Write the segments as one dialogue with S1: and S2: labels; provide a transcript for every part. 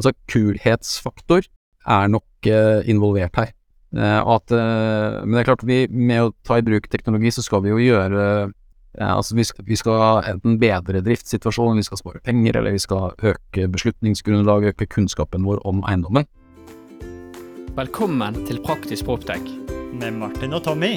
S1: Altså kulhetsfaktor er nok eh, involvert her. Eh, at, eh, men det er klart, vi, med å ta i bruk teknologi, så skal vi jo gjøre eh, Altså, vi skal, vi skal enten bedre driftssituasjonen, vi skal spare penger, eller vi skal øke beslutningsgrunnlaget, øke kunnskapen vår om eiendommen.
S2: Velkommen til Praktisk Proptech.
S3: Med Martin og Tommy.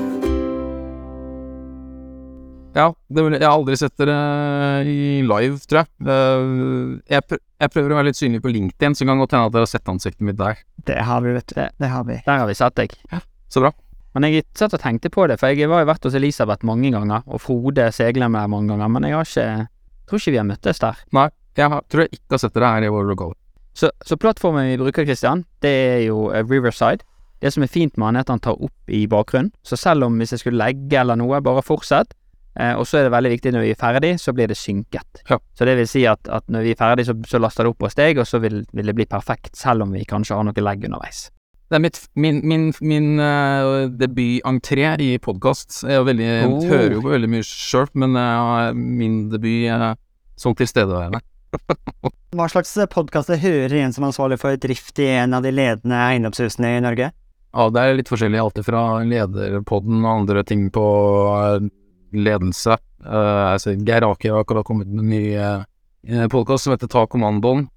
S1: Ja, det vil, jeg har aldri sett dere i live, tror jeg. Eh, jeg, prø jeg prøver å være litt synlig på LinkedIn, så kan det godt hende at dere har sett ansiktet mitt der.
S4: Det har vi, vet du. Det, det har vi.
S2: Der har vi sett deg.
S1: Ja, Så bra.
S2: Men jeg satt og tenkte på det, for jeg var jo vært hos Elisabeth mange ganger, og Frode Seglem der mange ganger, men jeg har ikke tror ikke vi har møttes der.
S1: Nei, jeg har, tror jeg ikke har sett dere her i vår lokale.
S2: Så, så plattformen vi bruker, Christian, det er jo eh, Riverside. Det som er fint med han, er at han tar opp i bakgrunnen. Så selv om hvis jeg skulle legge eller noe, bare fortsett. Eh, og så er det veldig viktig når vi er ferdig, så blir det synket.
S1: Ja.
S2: Så det vil si at, at når vi er ferdig, så, så laster det opp hos deg, og så vil, vil det bli perfekt, selv om vi kanskje har noe legg underveis.
S1: Det er mitt, min, min, min uh, debutentré i podkast. Jeg er veldig,
S2: Oh.
S1: hører jo på veldig mye sjøl, men uh, min debut uh, som tilstedeværende.
S4: Hva slags podkaster hører en som er ansvarlig for drift i en av de ledende eiendomshusene i Norge?
S1: Ja, det er litt forskjellig. Alt fra lederpodden og andre ting på uh, ledelse. Uh, altså, Geir Aker har akkurat kommet med en ny uh, podkast som heter Ta kommandoen.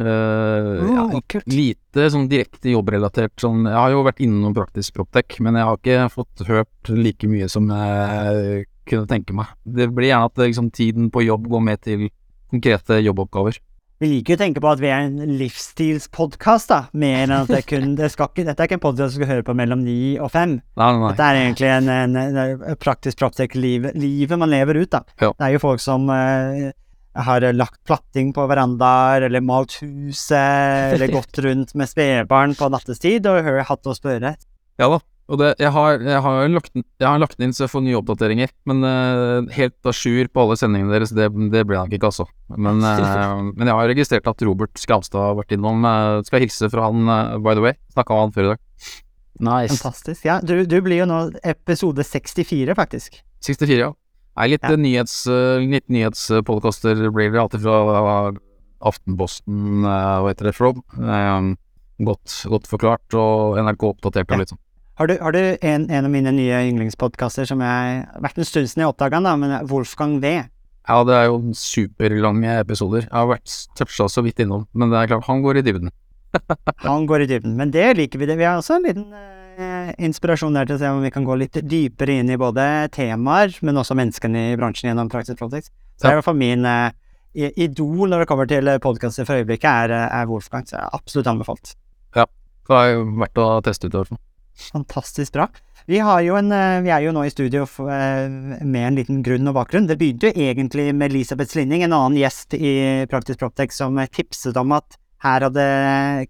S1: Uh, ja,
S4: Oh, kult.
S1: lite sånn direkte jobbrelatert sånn Jeg har jo vært innom Praktisk Proptech, men jeg har ikke fått hørt like mye som jeg kunne tenke meg. Det blir gjerne at liksom, tiden på jobb går med til konkrete jobboppgaver.
S4: Vi liker jo å tenke på at vi er en livsstilspodkast, da. Mer enn at det kun det skal ikke, Dette er ikke en podkast du skal høre på mellom ni og fem.
S1: Nei, nei.
S4: Dette er egentlig en, en, en praktisk proptech-livet livet man lever ut, da.
S1: Ja.
S4: Det er jo folk som uh, har lagt platting på verandaer, eller malt huset, eller gått rundt med spedbarn på nattestid og har hatt å spørre.
S1: Ja da. Og det, jeg, har, jeg, har lagt, jeg har lagt inn så jeg får nye oppdateringer, men uh, helt à jour på alle sendingene deres, det, det ble nok ikke, altså. Men, uh, men jeg har registrert at Robert Skavstad har vært innom. Uh, skal hilse fra han, uh, by the way. Snakka med han før i dag.
S2: Nice.
S4: Fantastisk. Ja, du, du blir jo nå episode 64, faktisk.
S1: 64, ja. Nei, litt
S4: Ja.
S1: nyhets, uh, litt nyhetspodkaster blir det alltid fra uh, Aftenposten, uh, hva heter det, Frob. Um, godt, godt forklart, og NRK oppdatert og
S4: Ja.
S1: litt sånn.
S4: Har du, har du en, en av mine nye yndlingspodkaster som jeg har vært en stund siden jeg oppdaga den, da, men Wolfgang V.
S1: Ja, det er jo superlange episoder. Jeg har vært toucha så vidt innom, men det er klart, han går i dybden.
S4: Han går i dybden. Men det liker vi. det. Vi har også en liten eh, inspirasjon der til å se om vi kan gå litt dypere inn i både temaer, men også menneskene i bransjen gjennom Praxis Projects. Så det er i hvert fall min eh, idol når det kommer til podkaster for øyeblikket, er, eh, er Wolfgang. Så jeg er absolutt anbefalt.
S1: Ja, det er verdt å teste ut i hvert fall.
S4: Fantastisk bra. Vi, en, eh, vi er jo nå i studio eh, med en liten grunn og bakgrunn. Det begynte jo egentlig med Elisabeth Slinning, en annen gjest i Praktisk Proptech, som tipset om at her hadde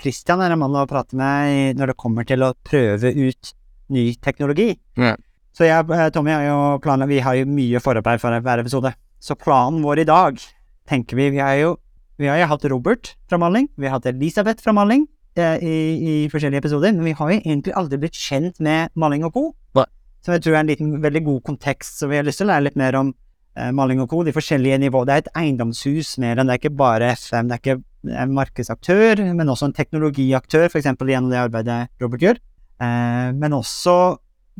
S4: Christian en mann å prate med når det kommer til å prøve ut ny teknologi.
S1: Ja.
S4: Så jeg, eh, Tommy, har jo planer, vi har jo mye forarbeid for hver episode. Så planen vår i dag, tenker vi Vi har jo, vi har jo hatt Robert fra maling, vi har hatt Elisabeth fra maling i, i forskjellige episoder, men vi har jo egentlig aldri blitt kjent med Maling og co. Som jeg tror er en liten, veldig god kontekst, så vi har lyst til å lære litt mer om eh, Maling og co. De forskjellige nivåene. Det er et eiendomshus mer enn det er ikke bare FM. Det er ikke en markedsaktør, men også en teknologiaktør, f.eks. gjennom det arbeidet Robert gjør. Eh, men også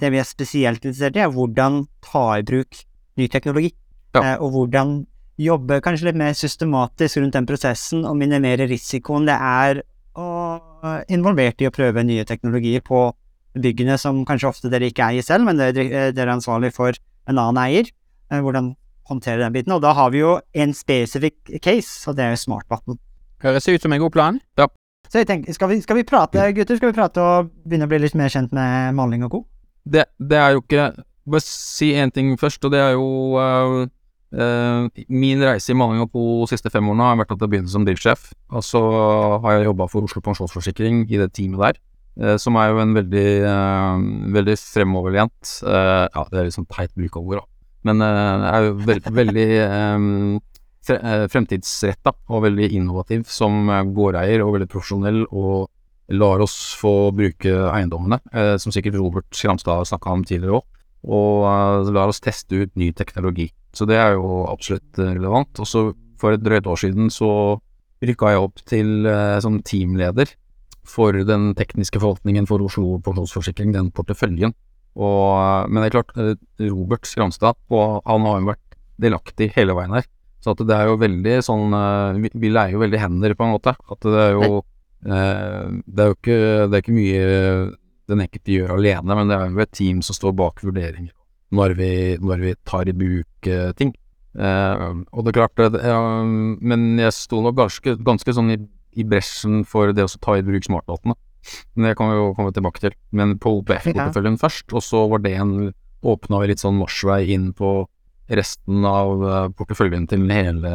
S4: det vi er spesielt interessert i, er hvordan ta i bruk ny teknologi.
S1: Ja.
S4: Eh, og hvordan jobbe kanskje litt mer systematisk rundt den prosessen og minimere risikoen det er å involvert i å prøve nye teknologier på byggene som kanskje ofte dere ikke eier selv, men dere, eh, dere er ansvarlig for en annen eier. Eh, hvordan håndtere den biten. Og da har vi jo en spesifikk case, og det er jo smartvann.
S2: Høres ut som en god plan. Ja.
S4: Så jeg tenker, skal vi, skal vi prate, gutter? Skal vi prate og begynne å bli litt mer kjent med maling og co?
S1: Det, det er jo ikke Bare si én ting først, og det er jo øh, Min reise i Maling og Co. de siste fem årene har vært at jeg begynte som driftssjef. Og så har jeg jobba for Oslo Pensjonsforsikring i det teamet der. eh, som er jo en veldig, øh, veldig fremoverlent Ja, det er litt sånn teit bruk av ord, da. men eh, er jo veld, veldig um, fremtidsretta og veldig innovativ som eh, gårdeier, og veldig profesjonell, og lar oss få bruke eiendommene, eh, som sikkert Robert Skramstad snakka om tidligere òg, og eh, lar oss teste ut ny teknologi. Så det er jo absolutt eh, relevant. Og så for et drøyt år siden så rykka jeg opp til eh, som teamleder for den tekniske forvaltningen for Oslo pensjonsforsikring, den porteføljen. Og, eh, men det er klart, eh, Robert Skramstad, og han har jo vært delaktig hele veien her. Så at det er jo veldig sånn Vi, vi leier jo veldig hender, på en måte. At det er jo eh, Det er jo ikke, det er ikke mye den enkelte gjør alene, men det er jo et team som står bak vurderinger når vi, når vi tar i bruk eh, ting. Eh, og det er klart det, eh, Men jeg sto nok ganske, ganske sånn i, i bresjen for det å ta i bruk smartdatene. Men det kan vi jo komme tilbake til. Men på OPF-porteføljen først, og så var det en Åpna vi litt sånn marsjvei inn på resten av porteføljen til hele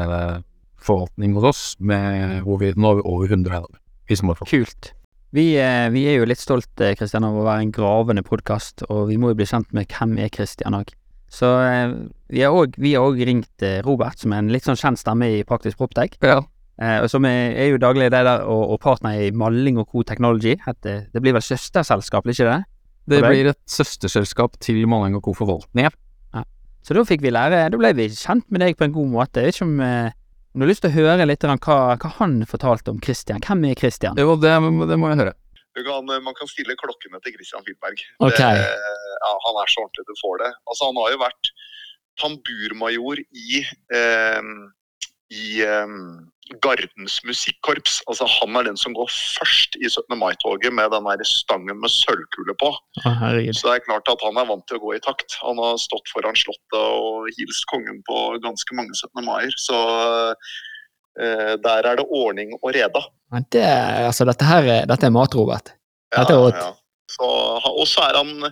S1: forvaltning hos oss, med hvor vi, nå har vi over 100 eiendommer.
S2: Kult. Vi, eh, vi er jo litt stolt eh, Kristian, av å være en gravende podkast, og vi må jo bli kjent med hvem er Kristian òg. Så eh, vi har òg ringt eh, Robert, som er en litt sånn kjent stemme i Praktisk Proptech.
S1: Ja.
S2: Eh, og som er, er jo daglig leder og, og partner i Malling og Co Technology. Et, eh, det blir vel søsterselskap, ikke det?
S1: Det blir et søsterselskap til Maling og Co. Forvaltning. Ja.
S2: Så da fikk vi lære, da ble vi kjent med deg på en god måte. Ikke eh, om du har lyst til å høre litt grann hva, hva han fortalte om Christian. Hvem er Christian?
S1: Jo, det, det må jeg høre.
S5: Du kan, man kan stille klokkene til Christian Filberg.
S2: Ok.
S5: Det, ja, han er så ordentlig du får det. Altså, han har jo vært tamburmajor i, eh, i eh, Gardens musikkorps. Altså, han er den som går først i 17. mai-toget med den der stangen med sølvkule på.
S2: Herregud.
S5: Så det er klart at han er vant til å gå i takt. Han har stått foran Slottet og hilst kongen på ganske mange 17. maier. Så eh, der er det ordning og reda.
S2: Det, altså, dette her er, dette er mat, Robert. Dette er rått.
S5: Så, og så er han,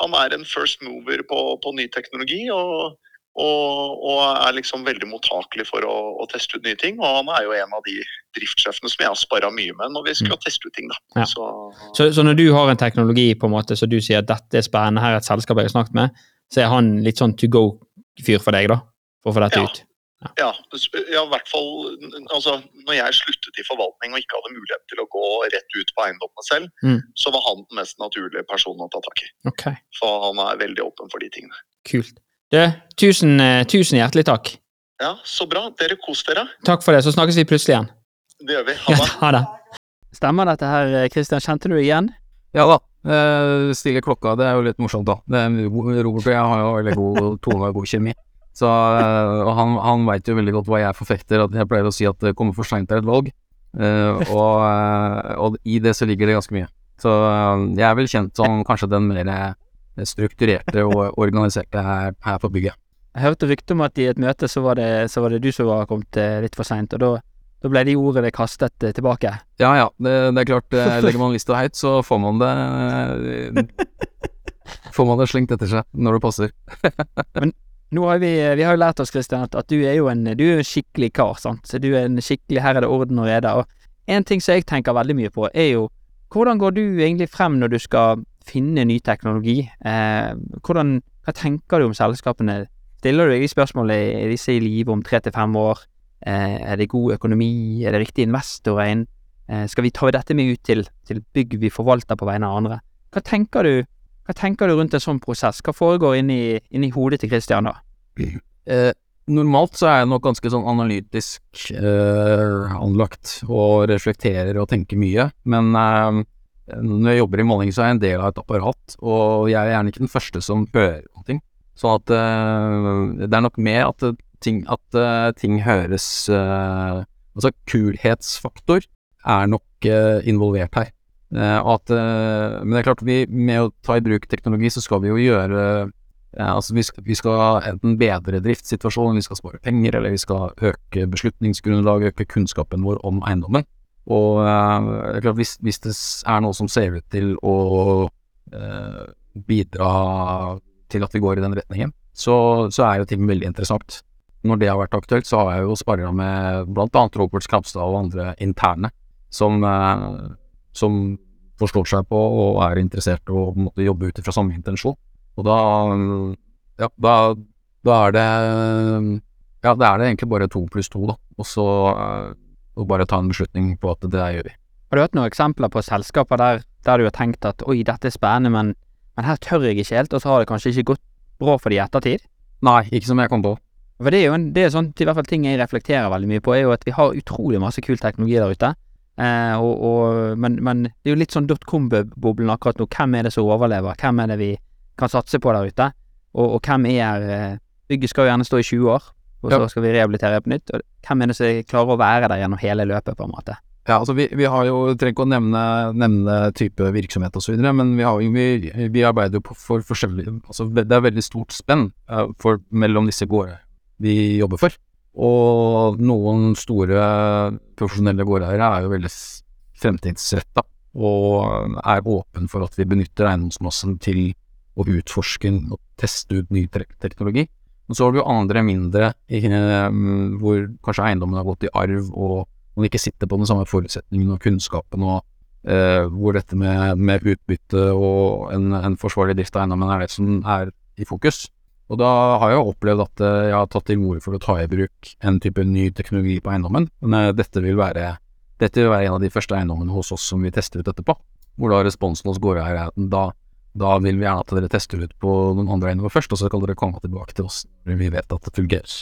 S5: han er en first mover på, på ny teknologi. Og, og, og er liksom veldig mottakelig for å, å teste ut nye ting. Og han er jo en av de driftssjefene som jeg har sparra mye med når vi skal teste ut ting. da.
S2: Mm. Ja.
S5: Så,
S2: Så, så når du har en teknologi på en måte, så du sier at dette er spennende, her er et selskap jeg har snakket med, så er han litt sånn to go-fyr for deg, da? For å få dette
S5: Ja.
S2: ut?
S5: ja, ja, i hvert fall altså, Når jeg sluttet i forvaltning og ikke hadde mulighet til å gå rett ut på eiendommene selv,
S2: Mm.
S5: så var han den mest naturlige personen å ta tak i.
S2: Okay.
S5: For han er veldig åpen for de tingene.
S2: kult. Du, tusen, eh, tusen hjertelig takk.
S5: Ja, Så bra. Dere kos dere.
S2: Takk for det, så snakkes vi plutselig igjen.
S5: Det gjør vi. Ha
S2: Ja, ha det. Stemmer dette her, Kristian? Kjente du igjen?
S1: Ja da. Eh, stille klokka, det er jo litt morsomt, da. Det er, Robert og jeg har jo veldig god tone og god kjemi. Så, eh, og han, han veit jo veldig godt hva jeg forfekter, at jeg pleier å si at det kommer for seint til et valg. Eh, og, eh, og i det så ligger det ganske mye. Så eh, jeg er vel kjent som kanskje den mer strukturerte og organiserte her, her på bygget.
S2: Jeg hørte rykte om at i et møte så var det, så var det du som var kommet eh, litt for seint, og da, da ble de ordene kastet eh, tilbake.
S1: Ja ja, det, det er klart. eh, Legger man lista høyt, så får man det Får man det slengt etter seg når det passer.
S2: Nå har vi, vi har jo lært oss, Kristian, at, at du er jo en, du er en skikkelig kar, sant. Så du er en skikkelig Her er det orden og rede. Og en ting som jeg tenker veldig mye på, er jo hvordan går du egentlig frem når du skal finne ny teknologi? Eh, hvordan, hva tenker du om selskapene? Stiller du deg de spørsmålene er disse i live om tre til fem år? Eh, er det god økonomi? Er det riktig investorer inn? Eh, skal vi ta dette med ut til, til bygg vi forvalter på vegne av andre? Hva tenker du, hva tenker du rundt en sånn prosess? Hva foregår inni, inni hodet til Kristian da?
S1: Eh, normalt så er jeg nok ganske sånn analytisk eh, anlagt og reflekterer og tenker mye, men eh, når jeg jobber i måling så er jeg en del av et apparat, og jeg er gjerne ikke den første som hører om ting. Sånn at uh, det er nok med at eh, ting, at uh, ting høres uh, Altså kulhetsfaktor er nok involvert her. At, men det er klart, vi, med å ta i bruk teknologi, så skal vi jo gjøre altså vi skal, vi skal enten bedre driftssituasjonen, vi skal spare penger, eller vi skal øke beslutningsgrunnlaget, øke kunnskapen vår om eiendommen. Og eh, klart, hvis, hvis det er noe som ser ut til å eh, bidra til at vi går i den retningen, så, så er jo ting veldig interessant. Når det har vært aktuelt, så har jeg jo sparra med annet Robert Skrapstad og andre interne, som, eh, som forstår seg på og er interessert og måte jobbe ut ifra samme intensjon. Og da, ja, da Da er det Ja, da er det egentlig bare to pluss to, da. Og så eh, og bare ta en beslutning på at det der gjør vi.
S2: Har du hatt noen eksempler på selskaper der, der du har tenkt at oi, dette er spennende, men, men her tør jeg ikke helt, og så har det kanskje ikke gått bra for de i ettertid?
S1: Nei, ikke som jeg kom på.
S2: For det er jo en, det er sånn, i hvert fall ting jeg reflekterer veldig mye på, er jo at vi har utrolig masse kul teknologi der ute. Eh, og, og, men, men det er jo litt sånn dotcom-boblen akkurat nå. Hvem er det som overlever? Hvem er det vi kan satse på der ute? Og, og hvem er eh, Bygget skal jo gjerne stå i 20 år, og så
S1: Ja.
S2: skal vi rehabilitere på nytt. Og hvem er det som klarer å være der gjennom hele løpet, på en måte?
S1: Ja, altså vi, vi har jo, trenger ikke å nevne, nevne type virksomhet videre, men vi, har, vi, vi arbeider jo på for forskjellige Altså det er veldig stort spenn eh, for, mellom disse gårdene vi jobber for. Og noen store profesjonelle gårdeiere er jo veldig fremtidsretta og er åpen for at vi benytter eiendomsmassen til å utforske og teste ut ny teknologi. Men så har du jo andre mindre eh, hvor kanskje eiendommen har gått i arv og man ikke sitter på den samme forutsetningen og kunnskapen, og eh, hvor dette med, med utbytte og en, en forsvarlig drift av eiendommen er det som er i fokus. Og da har jeg opplevd at eh, jeg har tatt til orde for å ta i bruk en type ny teknologi på eiendommen, men eh, dette vil være dette vil være en av de første eiendommene hos oss som vi tester ut etterpå. Hvor da responsen hos gårdeier er at da, da vil vi gjerne at dere tester ut på noen andre eiendommer først, og så kan dere komme tilbake til oss når vi vet at det fungerer.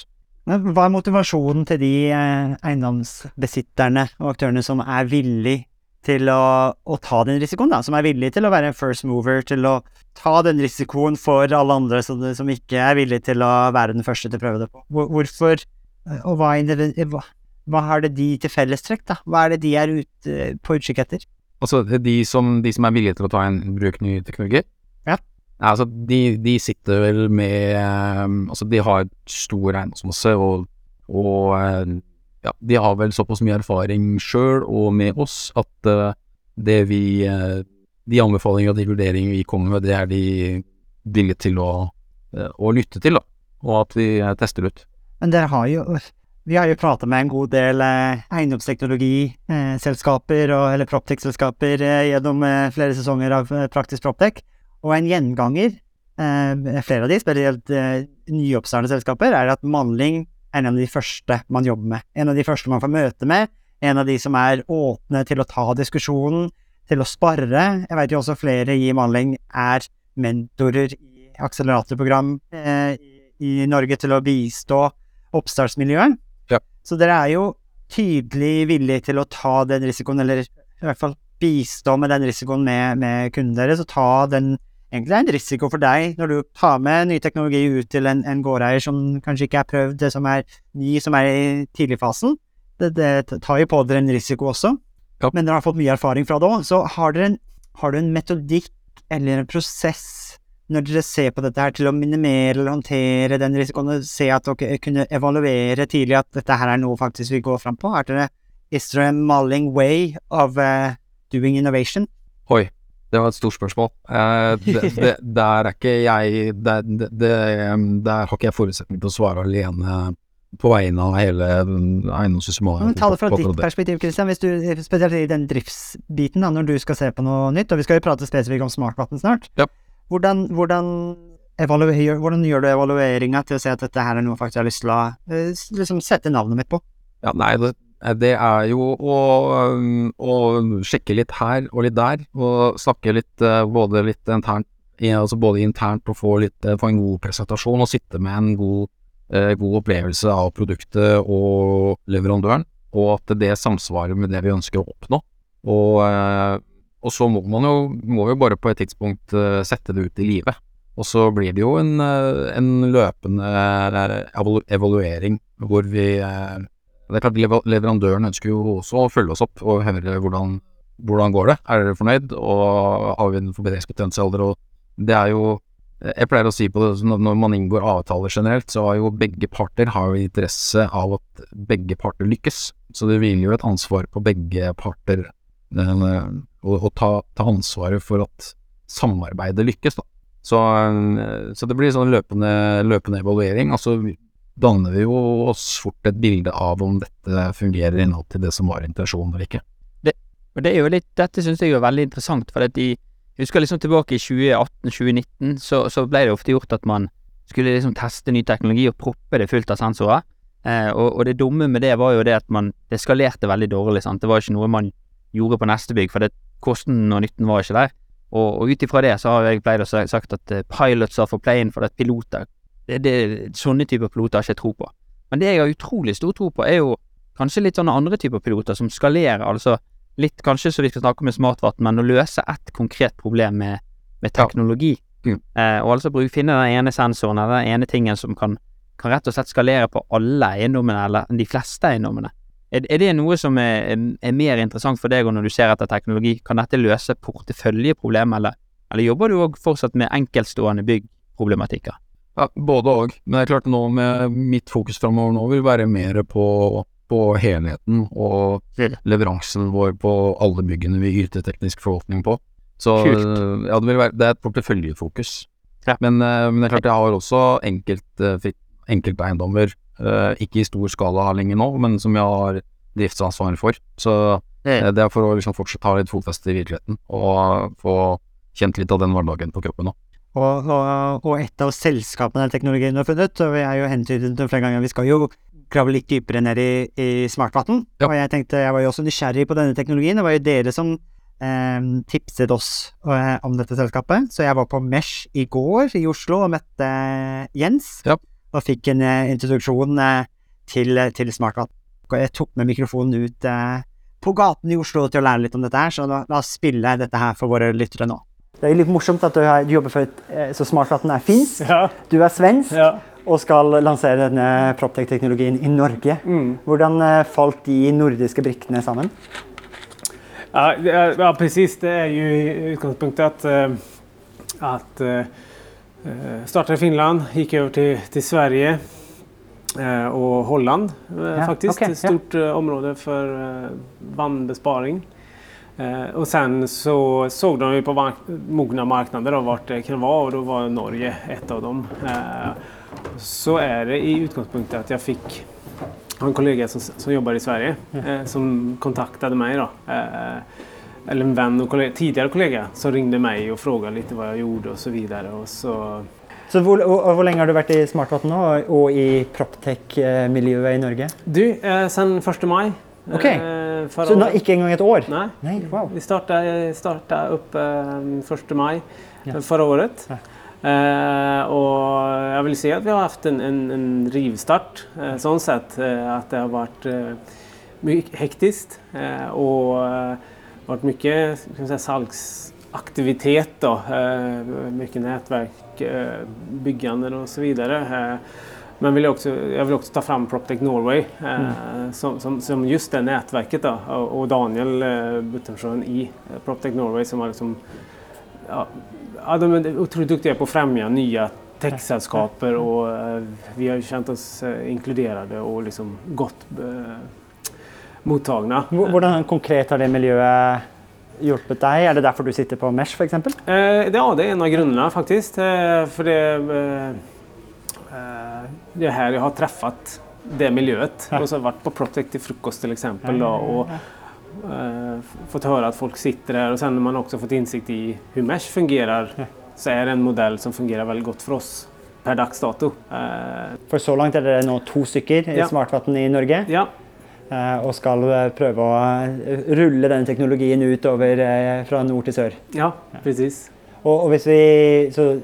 S4: Hva er motivasjonen til de eh, eiendomsbesitterne og aktørene som er villig til å, å ta den risikoen, da? Som er villig til å være en first mover, til å ta den risikoen for alle andre som, som ikke er villig til å være den første til å prøve det på. Hvorfor, eh, og hva, hva har det de til fellestrekk, da? Hva er det de er ute på utkikk etter?
S1: Altså de som, de som er villige til å ta en bruk ny teknologi?
S4: Ja.
S1: Altså de, de sitter vel med eh, Altså de har stor eiendomsmasse og, og eh, ja, de har vel såpass mye erfaring sjøl og med oss at eh, det vi eh, De anbefalinger og de vurderinger vi kommer med, det er de villige til å, å lytte til, da. Og at vi tester ut.
S4: Men dere har jo Vi har jo prata med en god del eh, eiendomsteknologiselskaper, og- eller proptech-selskaper eh, gjennom eh, flere sesonger av eh, Praktisk Proptech, og en gjenganger, eh, flere av de, spesielt eh, nyoppstartede selskaper, er at Manling er en av de første man jobber med. En av de første man får møte med. En av de som er åpne til å ta diskusjonen, til å sparre. Jeg vet jo også flere i Manling er mentorer i akseleratorprogram eh, i Norge til å bistå oppstartsmiljøet. Så dere er jo tydelig villige til å ta den risikoen, eller i hvert fall bistå med den risikoen med, med kunden deres, og ta den Egentlig er det en risiko for deg når du tar med ny teknologi ut til en, en gårdeier som kanskje ikke er prøvd, det som er ny, som er i tidligfasen. Det, det tar jo på dere en risiko også,
S1: Ja.
S4: men dere har fått mye erfaring fra det òg. Så har dere en, har du en metodikk eller en prosess når dere ser på dette her til å minimere eller håndtere den risikoen, og se at dere kunne evaluere tidlig at dette her er noe faktisk vi går fram på? Er dere Is there a Malling way of uh, doing innovation?
S1: Oi, det var et stort spørsmål. Uh, det, det, der er ikke jeg der, det, der har ikke jeg forutsetning til å svare alene på vegne av hele eiendomssystemet.
S4: Ta det fra ditt perspektiv, Christian, hvis du, spesielt i den driftsbiten, da, når du skal se på noe nytt, og vi skal jo prate spesifikt om smartvann snart.
S1: Ja.
S4: Hvordan, hvordan, hvordan gjør du evalueringa til å se at dette her er noe jeg faktisk har lyst til å eh, liksom sette navnet mitt på?
S1: Ja, nei, det, det er jo å, å sjekke litt her og litt der, og snakke litt eh, både litt internt, altså både internt og få, litt, eh, få en god presentasjon og sitte med en god, god opplevelse av produktet og leverandøren, og at det samsvarer med det vi ønsker å oppnå. Og, og så må man jo, må jo bare på et tidspunkt eh, sette det ut i livet. Og så blir det jo en, eh, en løpende eh, evalu- evaluering hvor vi det er klart Leverandøren ønsker jo også å følge oss opp og høre hvordan, hvordan går det. Er dere fornøyd, og har vi en forbedringspotensial? Det er jo Jeg pleier å si på det sånn når man inngår avtaler generelt, så har jo begge parter har jo interesse av at begge parter lykkes. Så det hviler jo et ansvar på begge parter å, å ta, ta ansvaret for at samarbeidet lykkes, da. Så, eh, så det blir sånn løpende, løpende evaluering. Altså danner vi jo oss fort et bilde av om dette fungerer i til det som var intensjonen eller ikke.
S2: Og det jo litt, dette synes jeg er veldig interessant, for at de, jeg husker liksom tilbake i 2018-2019, så, så ble det ofte gjort at man skulle liksom teste ny teknologi og proppe det fullt av sensorer. Eh, og, og det dumme med det var jo det at man det skalerte veldig dårlig. sant? Det var ikke noe man gjorde på neste bygg, for det, kosten og nytten var ikke der. Og, og ut ifra det så har jeg pleid å sagt at eh, pilots are for plane, for at piloter det, det, Sånne typer piloter har jeg ikke tro på. Men det jeg har utrolig stor tro på, er jo kanskje litt sånne andre typer piloter som skalerer, altså litt kanskje så vi skal snakke med smartvann, men å løse ett konkret problem med, med teknologi.
S1: Mm.
S2: Eh, og altså finne den ene sensoren eller den ene tingen som kan, kan rett og slett skalere på alle eiendommene, eller de fleste eiendommene. Er, er det noe som er, er mer interessant for deg når du ser etter teknologi? Kan dette løse porteføljeproblemet, eller, eller jobber du òg fortsatt med enkeltstående byggproblematikker?
S1: Ja, både og. Men det er klart nå med mitt fokus framover nå vil være mer på, på helheten og
S2: Mm.
S1: leveransen vår på alle byggene vi yter teknisk forvaltning på. Så ja, det, være, det er et porteføljefokus.
S2: Ja.
S1: Men, eh, men det er klart jeg har også enkelt, enkelteiendommer, eh, ikke i stor skala lenger nå, men som jeg har driftsansvaret for. Så
S2: Mm.
S1: eh, det er for å liksom fortsatt ha litt fotfeste i virkeligheten, og få kjent litt av den hverdagen på kroppen nå.
S4: Og, og, og et av selskapene den teknologien har funnet, og vi er jo hentydet til flere ganger, vi skal jo grave litt dypere ned i, i smartvann.
S1: Ja.
S4: Og jeg tenkte, jeg var jo også nysgjerrig på denne teknologien. Det var jo dere som eh, tipset oss eh, om dette selskapet. Så jeg var på Mesh i går i Oslo og møtte Jens.
S1: Ja.
S4: Og fikk en eh, introduksjon eh, til, til smartvann. Jeg tok med mikrofonen ut eh, på gaten i Oslo til å lære litt om dette her, så la, la oss spille dette her for våre lyttere nå. Det er litt morsomt at du, har, du jobber for et eh, så smartvann er finsk.
S6: Ja,
S4: Du er svensk
S6: ja.
S4: og skal lansere denne Proptech-teknologien i Norge.
S6: Mm.
S4: Hvordan eh, falt de nordiske brikkene sammen?
S6: Ja, är- ja, precis. Det er jo i utgangspunktet at, eh, att eh, eh, starta i Finland, gikk over til, til Sverige eh, og Holland eh,
S4: Ja,
S6: faktiskt.
S4: okej,
S6: Ett stort ja. område for eh, og Eh, och sen så såg de på mogna marknader og vart det kan være, og da var Norge et av dem. Eh, så er det i utgangspunktet at jeg fikk en kollega som, som jobber i Sverige eh, som kontaktet meg. Då. Eh, eller en venn och kollega, tidigare kollega som ringde mig och frågade lite vad jag gjorde och så vidare. Och så,
S4: Så hvor, og, og hvor lenge har du vært i Smartvatn nå, og, og i Proptech-miljøet i Norge?
S6: du, eh, siden 1 maj eh,
S4: Så nå, ikke engang et år?
S6: Nei.
S4: Nei, wow.
S6: vi starta opp upp eh, 1 mai
S4: Ja.
S6: forrige året.
S4: Ja.
S6: Eh, og jeg vil si at vi har haft en, en, en rivstart. Eh, sånn sett eh, att det har vært eh, mycket varit mycket säga, salgsaktivitet. Då, eh, mycket nätverk, eh, bygganden och så vidare. Eh, men vill jag, också, jag vill också ta fram Proptech Norway eh, som, som, som just det nätverket då, och, Daniel Buttensjön i Proptech Norway som har liksom, ja, de är otroligt duktiga på att främja nya techsällskaper och vi har ju känt oss inkluderade och liksom gott eh, mottagna.
S4: Hvor- Hvordan konkret har det miljøet hjulpet deg? Er det derfor du sitter på Mesh, f.eks.?
S6: Eh, ja, det er en av grunnene, faktisk. For för det, eh, eh, det er her jeg har truffet det miljøet.
S4: Ja.
S6: Och så har jeg vært på Protect i frukost til eksempel. Då, og eh, fått høre at folk sitter her. Og så har man også fått innsikt i hvordan Mesh fungerer.
S4: Ja.
S6: Så er det en modell som fungerer veldig godt for oss per dags dato. Eh,
S4: For så langt er dere nå to stykker i
S6: Ja.
S4: smartvann i Norge,
S6: ja,
S4: eh, og skal eh, prøve å eh, rulle den teknologien ut over eh, fra nord til sør.
S6: ja, precis.
S4: Og, og hvis vi Så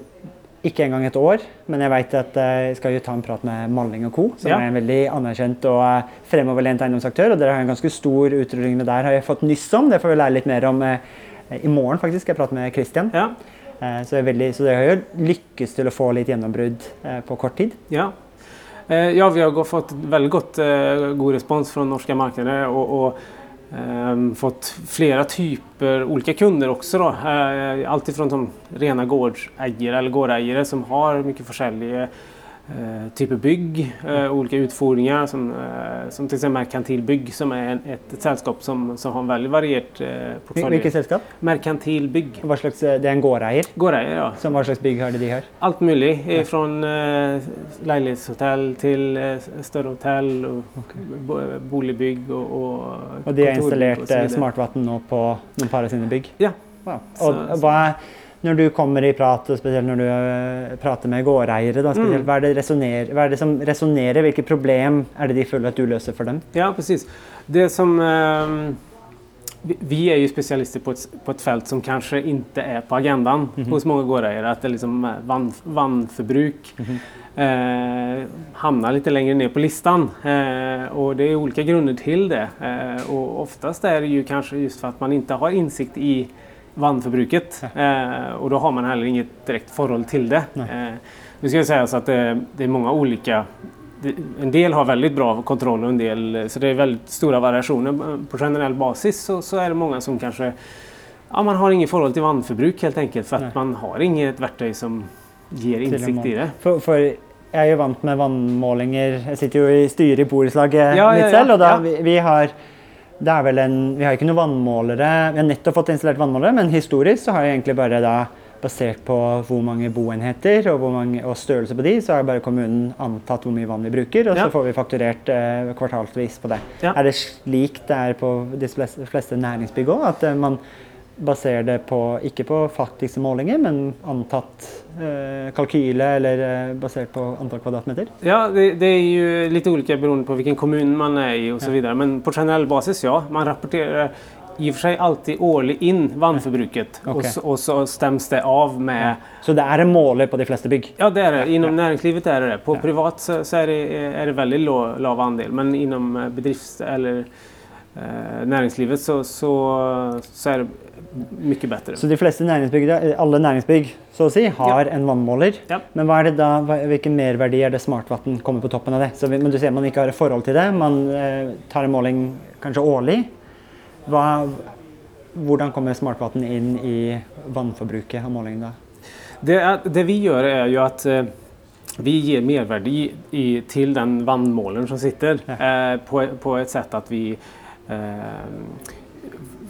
S4: ikke engang et år, men jeg vet at jeg skal jo ta en prat med Malling Co., som
S6: Ja.
S4: er en veldig anerkjent og eh, fremoverlent eiendomsaktør. Og dere har en ganske stor utrulling der, har jeg fått nyss om. Det får vi lære litt mer om eh, i morgen, faktisk. skal Jeg prate med Christian.
S6: Ja,
S4: Eh, Så, veldig, så dere har jo lykkes til å få litt gjennombrudd eh, på kort tid.
S6: Ja. Eh, ja, vi har fått väldigt gott, eh, god respons från norska marknader och, och ehm, fått flera typer olika kunder också. Då. Eh, allt rene gårdsägare eller gårdägare som har försäljning eh, typer bygg, eh, olika utfordringar som, eh, som till exempel Merkantil Bygg som är en, ett, ett sällskap som, som har en väldigt varierat eh, portfölj.
S4: Hvilket selskap?
S6: Merkantil Bygg.
S4: Hva slags, eh, det er en gårdeier.
S6: Gårdeier, ja.
S4: Som hva slags bygg har det de Alt
S6: mulig. Ja. Fra eh, leilighetshotell til eh, større hotell och bo, boligbygg og, och
S4: Og de har installert eh, smartvann nå på noen par av sine bygg?
S6: Ja.
S4: Wow.
S6: Så-
S4: så. hva er, Når du kommer i prat, og spesielt når du eh, prater med gårdeiere, da, spesielt, hva, er det hva er det som resonnerer? Hvilke problem er det de føler at du løser for dem?
S6: Ja, precis. Det som... ehm, vi, er jo spesialister på et, på et, felt som kanskje ikke er på agendan hos mange gårdeiere. At det liksom vannforbruk. vann, -hmm. eh, hamnar lite längre ner på listan. Eh, og det er olika grunner til det. Eh, og oftest er det jo kanskje just for at man ikke har innsikt i vannförbruket. Eh, och då har man heller inget direkt förhåll till det. Eh, nu ska jag säga så att det, det är många olika det- en del har väldigt bra kontroll och en del, så det är väldigt stora variationer. På generell basis så, så är det många som kanske ja, man har inget forhold til vannforbruk helt enkelt för att
S4: Nej.
S6: man har inget verktøy som
S4: gir
S6: innsikt i det.
S4: For, for jeg er jo vant med vannmålinger. Jeg sitter jo i styret i borettslaget
S6: Ja,
S4: mitt selv, og da
S6: ja.
S4: vi, vi har det er vel en, Vi har ikke noen vannmålere. Vi har nettopp fått installert vannmålere, men historisk så har jeg egentlig bare da basert på hvor mange boenheter og, hvor mange, og størrelse på de, så har bare kommunen antatt hvor mye vann vi bruker, og
S6: Ja.
S4: så får vi fakturert eh, kvartalsvis på det.
S6: Ja.
S4: Er det slik det er på de fleste, næringsbygg òg? At man baserer det på, ikke på faktiske målinger, men antatt eh, kalkyle eller eh, basert på antall kvadratmeter?
S6: Ja, det, det er jo litt ulike beroende på hvilken kommun man er i osv. Ja. Men på generell basis ja, man rapporterer i og for seg alltid årlig inn vannforbruket, okay.
S4: og,
S6: så, och så stemmes det av med
S4: Så det er en måler på de fleste bygg?
S6: Ja, det er det. Inom næringslivet er det det. På privat så, så er, det, er, det veldig lav, lav andel. Men inom eh, bedrifts eller eh, näringslivet så, så, så är det mycket bedre.
S4: Så de fleste næringsbygg, eh, alle næringsbygg så å si, har en vannmåler.
S6: Ja.
S4: Men hva er det da, hvilken merverdi er det smartvann kommer på toppen av det? Så, men du sier man ikke har et forhold til det. Man eh, tar en måling kanskje årlig. Hva, hvordan kommer smartvann inn i vannforbruket av målingen da?
S6: Det, det vi gjør, er jo at eh, vi gir merverdi i, til den vannmåleren som sitter eh, på, på et sett at vi eh,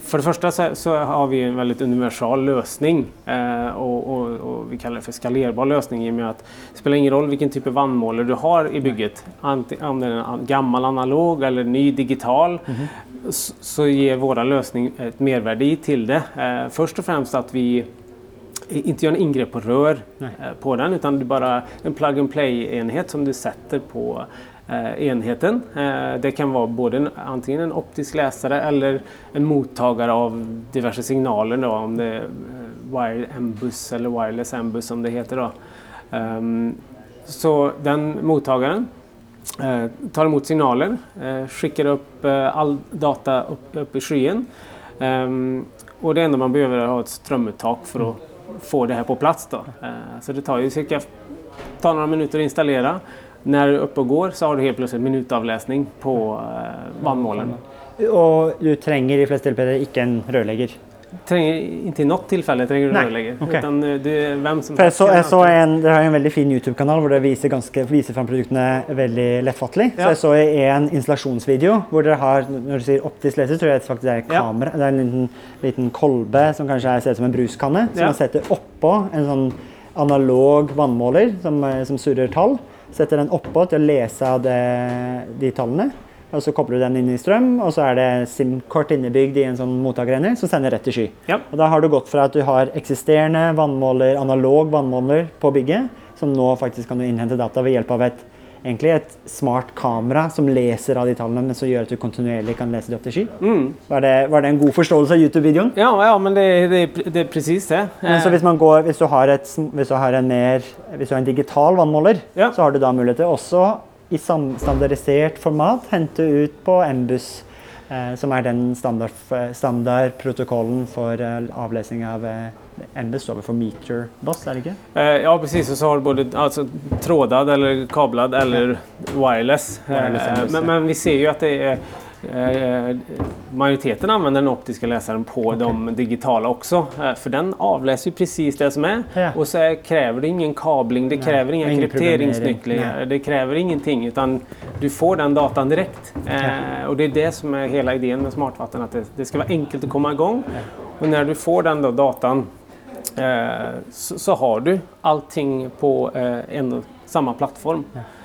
S6: för det första så, så har vi en väldigt universal lösning eh, och, och, och vi kallar det för skalerbar lösning i och med att det spelar ingen roll vilken typ av vannmålare du har i bygget. Om det är gammal analog eller ny digital så, så ger vår lösning ett mervärde i till det. Eh, först och främst att vi inte gör en ingrepp på rör eh, på den utan är bara en plug and play enhet som du sätter på enheten. Eh, det kan vara både en, antingen en optisk läsare eller en mottagare av diverse signaler då, om det är eh, wire M-bus eller wireless M-bus som det heter. Då. Ehm, så den mottagaren eh, tar emot signaler, eh, skickar eh, all data upp, upp i skyen. Ehm, och det enda man behöver är att ha ett strömuttag för att få det här på plats. Då. Eh, så det tar ju cirka tar några minuter att installera. När du är uppe och går så har du helt plötsligt minutavläsning på eh, vannmålen.
S4: Og du trenger i fleste tilfeller ikke en rørlegger.
S6: Trenger, inte i något tillfälle tränger du
S4: en
S6: rörlägger.
S4: okej.
S6: Utan eh, det är vem som
S4: For jeg så,
S6: kan
S4: jeg så
S6: alltid-
S4: en, Dere har jo en veldig fin YouTube-kanal hvor dere viser, ganske, viser fram produktene veldig lettfattelig. Så
S6: Ja.
S4: jeg så i en installasjonsvideo hvor dere har Når du sier optisk leser, tror jeg det faktisk er
S6: Ja.
S4: kamera. Det er en liten, liten kolbe som kanskje er, ser ut som en bruskanne, som
S6: Ja.
S4: man setter oppå en sånn analog vannmåler som, eh, som surrer tall. Setter den oppå til å lese av det, de tallene. Og så kobler du den inn i strøm, og så er det SIM-kort innebygd i en sånn mottakerenhet som sender rett til sky.
S6: Ja.
S4: Og da har du gått fra at du har eksisterende vannmåler, analog vannmåler på bygget, som nå faktisk kan du innhente data ved hjelp av et, egentlig et smart kamera som leser av de tallene, men som gjør at du kontinuerlig kan lese det opp til sky.
S6: Mm.
S4: Var det, var det en god forståelse av YouTube-videoen?
S6: Ja, ja, men det, det, det er presis det.
S4: Men så
S6: Eh,
S4: hvis, man går, hvis, du har et, hvis du har en mer Hvis du har en digital vannmåler,
S6: Ja.
S4: så har du da mulighet til også i standardisert format hente ut på MBUS, eh, som er den standard, standardprotokollen for eh, avlesning av eh, MBUS står for meter boss, er det ikke?
S6: Eh, Ja, precis. Och så har du både altså, trådad eller kablad eller wireless.
S4: Wireless
S6: Eh, men, men vi ser jo at det er eh, majoriteten använder den optiske leseren på de digitale også, Eh, för den avläser ju precis det som er.
S4: Ja.
S6: Og så krever det ingen kabling, det krever
S4: ingen
S6: krypteringsnycklar, det krever ingenting. Utan du får den datan direkt. Eh, og det er det som er hele ideen med smartvatten, At det, det skal være enkelt å komme i igång. Og når du får den da, datan eh, så, så har du allting på eh, en og samme plattform.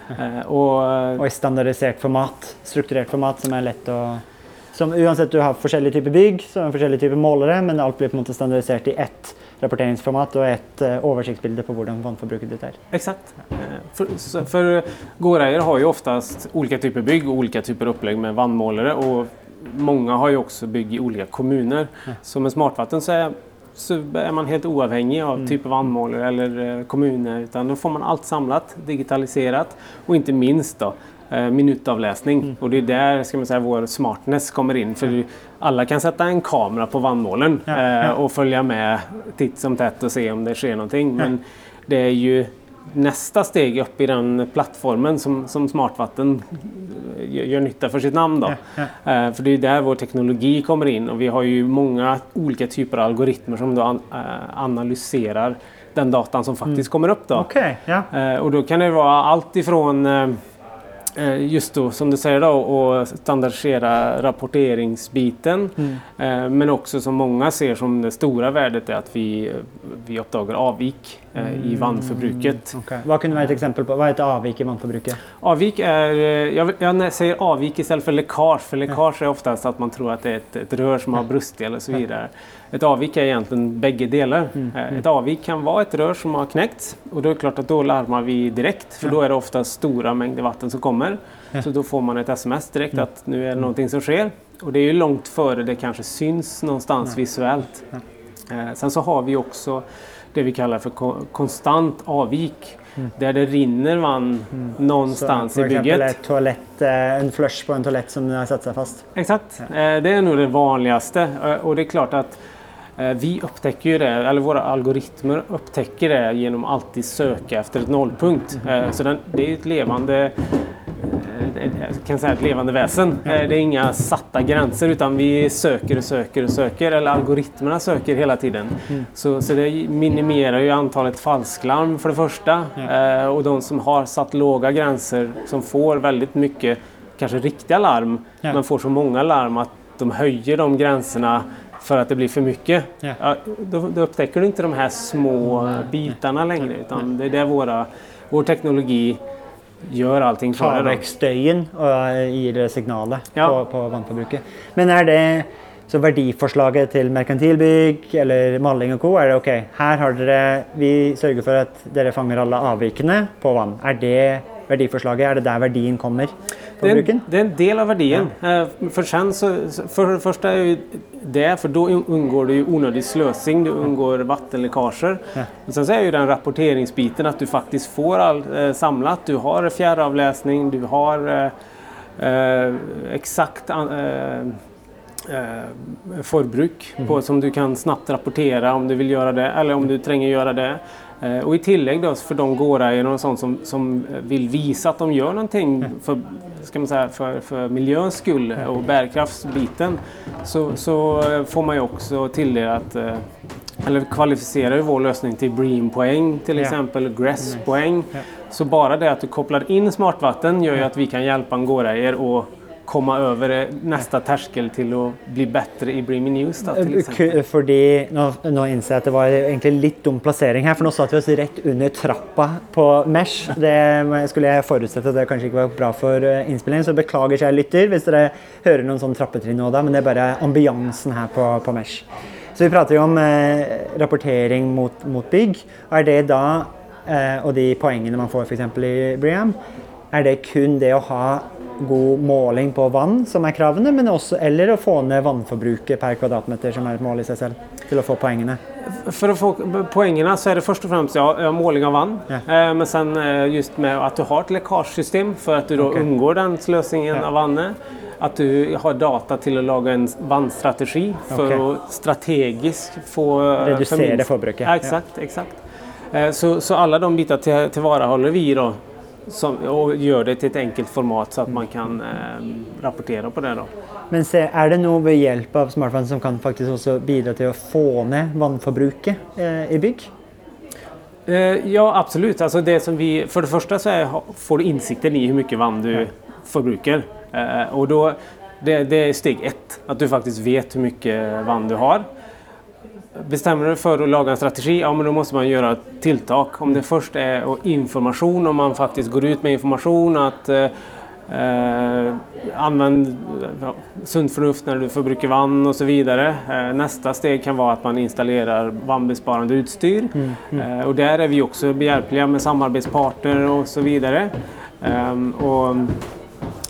S6: Eh, och,
S4: Og i standardisert format, strukturert format, som er lett å som Uansett du har forskjellige typer bygg, så det forskjellige typer målere, men alt blir på en måte standardisert i ett, rapporteringsformat og et eh, oversiktsbilde på hvordan vannforbruket ditt er.
S6: Exakt. For, for gårdeiere har jo oftast olika typer bygg og olika typer opplegg med vannmålere. Og mange har jo også bygg i olika kommuner. Så med smartvatten så er så er man helt uavhengig av type vannmåler eller kommune. kommuner utan då får man alt samlet, digitalisert, og ikke minst da, eh, Mm. och det är där ska man säga vår smartness kommer in för alla kan sätta en kamera på vannmålen
S4: Ja,
S6: eh,
S4: ja.
S6: och följa med titt som tätt och se om det sker någonting. Men det är ju nästa steg upp i den plattformen som, som Smartvatten gjør gör, for nytta för sitt namn. Då. Eh, för det är där vår teknologi kommer in och vi har ju många olika typer av algoritmer som då eh, analyserar den datan som faktiskt kommer upp. Då.
S4: Okay, ja.
S6: Eh, och då kan det vara allt ifrån eh, eh, just då som du säger då att standardisera rapporteringsbiten. Mm. men också som många ser som det stora värdet är att vi, vi uppdagar avvik eh, i vannforbruket.
S4: Okay. Hva kunne være et eksempel på? Hva er et avvik i vannforbruket?
S6: Avvik er, jeg, jeg sier avvik istedenfor lekkasje, for lekkasje er oftest at man tror at det er et, et rør som har brustet eller så videre. Et avvik er egentlig begge deler. Et avvik kan være et rør som har knekt, og da er det klart at da larmer vi direkte, for da er det ofte store mengder vatten som kommer. Så da får man et sms direkte at nå er det noe som skjer. Og det er jo langt før det kanskje syns noe visuellt. visuelt. sen så har vi också det vi kallar för konstant avvik. Där det rinner vann någonstans
S4: for
S6: i bygget.
S4: et toalett, eh, en flush på en toalett som har satt seg fast.
S6: Exakt, Ja. det är nog det vanligaste. Eh, Och det är klart att eh, vi upptäcker ju det, eller våra algoritmer upptäcker det genom att alltid söka efter ett nollpunkt. Eh, Så den, det är ett levande eh, jag kan säga ett levande väsen. Eh, Det är inga satta gränser utan vi söker och söker och söker. Eller algoritmerna söker hela tiden. Så, så det minimerar ju antalet falsklarm för det första. og Och de som har satt låga gränser som får väldigt mycket kanske riktiga larm
S4: Ja.
S6: men får så många larm att de höjer de gränserna för att det blir för mycket.
S4: Ja.
S6: Ja, då, då upptäcker du inte de här små bitarna längre utan det är det våra, vår teknologi gör allting för
S4: tar
S6: dig.
S4: vekk støyen og gir signalet
S6: Ja.
S4: på, på vannforbruket. Men er det så verdiforslaget til merkantilbygg eller maling og co. er det ok, her har dere Vi sørger for at dere fanger alle avvikene på vann. Er det verdiforslaget? Er det der verdien kommer
S6: Det
S4: er,
S6: en, det er, en del av verdien. Ja. For sen så, for, är ju det, for da unngår du unødig sløsing, du unngår vannlekkasjer. Ja. sen så er jo den rapporteringsbiten at du faktisk får alt samlet. Du har fjerdeavlesning, du har eh, eh, eh, forbruk förbruk på, som du kan snabbt rapportere om du vill göra det eller om du trenger å gjøre det. Eh, och i tillägg då för de gårdägare och sånt som, som vill visa att de gör någonting för, ska man säga, för, för miljöns skull och bärkraftsbiten så, så eh, får man ju också tilldelat eh, eller kvalificerar ju vår lösning till Bream-poäng till exempel, GRESS-poäng. Så bara det att du kopplar in smartvatten gör ju att vi kan hjälpa en gårdägare att komma over neste terskel til å bli bedre i Breamy News. Exempel.
S4: Ku- Fordi nå, nå innser jeg at det var egentlig litt dum plassering her, for nå satt vi oss rett under trappa på Mesh. Det skulle jeg forutsette at det kanskje ikke var bra for innspilling, innspillingen, så beklager kjære lytter hvis dere hører noen sånn trappetrinn nå da, men det er bare ambiansen her på, på Mesh. Så vi prater jo om eh, rapportering mot, mot bygg. Er det da, eh, og de poengene man får f.eks. i Briam, er det kun det å ha god måling på vann som er kravene, men også, eller å få ned vannforbruket per kvadratmeter som er et mål i seg selv, til å få poengene?
S6: For å få poengene så er det først og fremst ja, måling av vann.
S4: Ja.
S6: Eh, men sen eh, just med at du har et lekkasjesystem, for at du
S4: da
S6: unngår den sløsingen
S4: Ja.
S6: av vannet. At du har data til å lage en vannstrategi for
S4: okay.
S6: å strategisk få... Redusere
S4: forbruket.
S6: Ja,
S4: förbruket.
S6: Ja, exakt, exakt. Eh, så, så alle de bitar tilvareholder vi då som, og gjør det til et enkelt format så at man kan eh, rapportere på det. Da.
S4: Men se, er det noe ved hjelp av smartphone som kan faktisk også bidra til å få ned vannforbruket eh, i bygg?
S6: Eh, ja, absolutt. Altså det som vi, for det første så er, får du innsikten i hvor mye vann du forbruker. Eh, og då, det, det er steg ett, at du faktisk vet hvor mye vann du har. Bestämmer du for för att laga en strategi, ja men då måste man göra tiltak. Om det först är och information, om man faktiskt går ut med information att eh, eh, använd ja, sunt förnuft när du förbruker vann och så vidare. Eh, nästa steg kan vara att man installerar vannbesparande utstyr. Eh, och där är vi också behjälpliga med samarbetspartner och så vidare. Ehm, och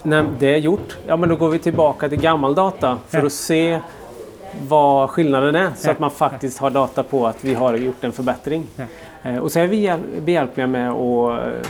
S6: när det är gjort, ja men då går vi tillbaka till gammal data för
S4: Ja.
S6: att se vad skillnaden är så att man faktiskt har data på att vi har gjort en förbättring. Eh, Och så är vi behjälpliga med att eh,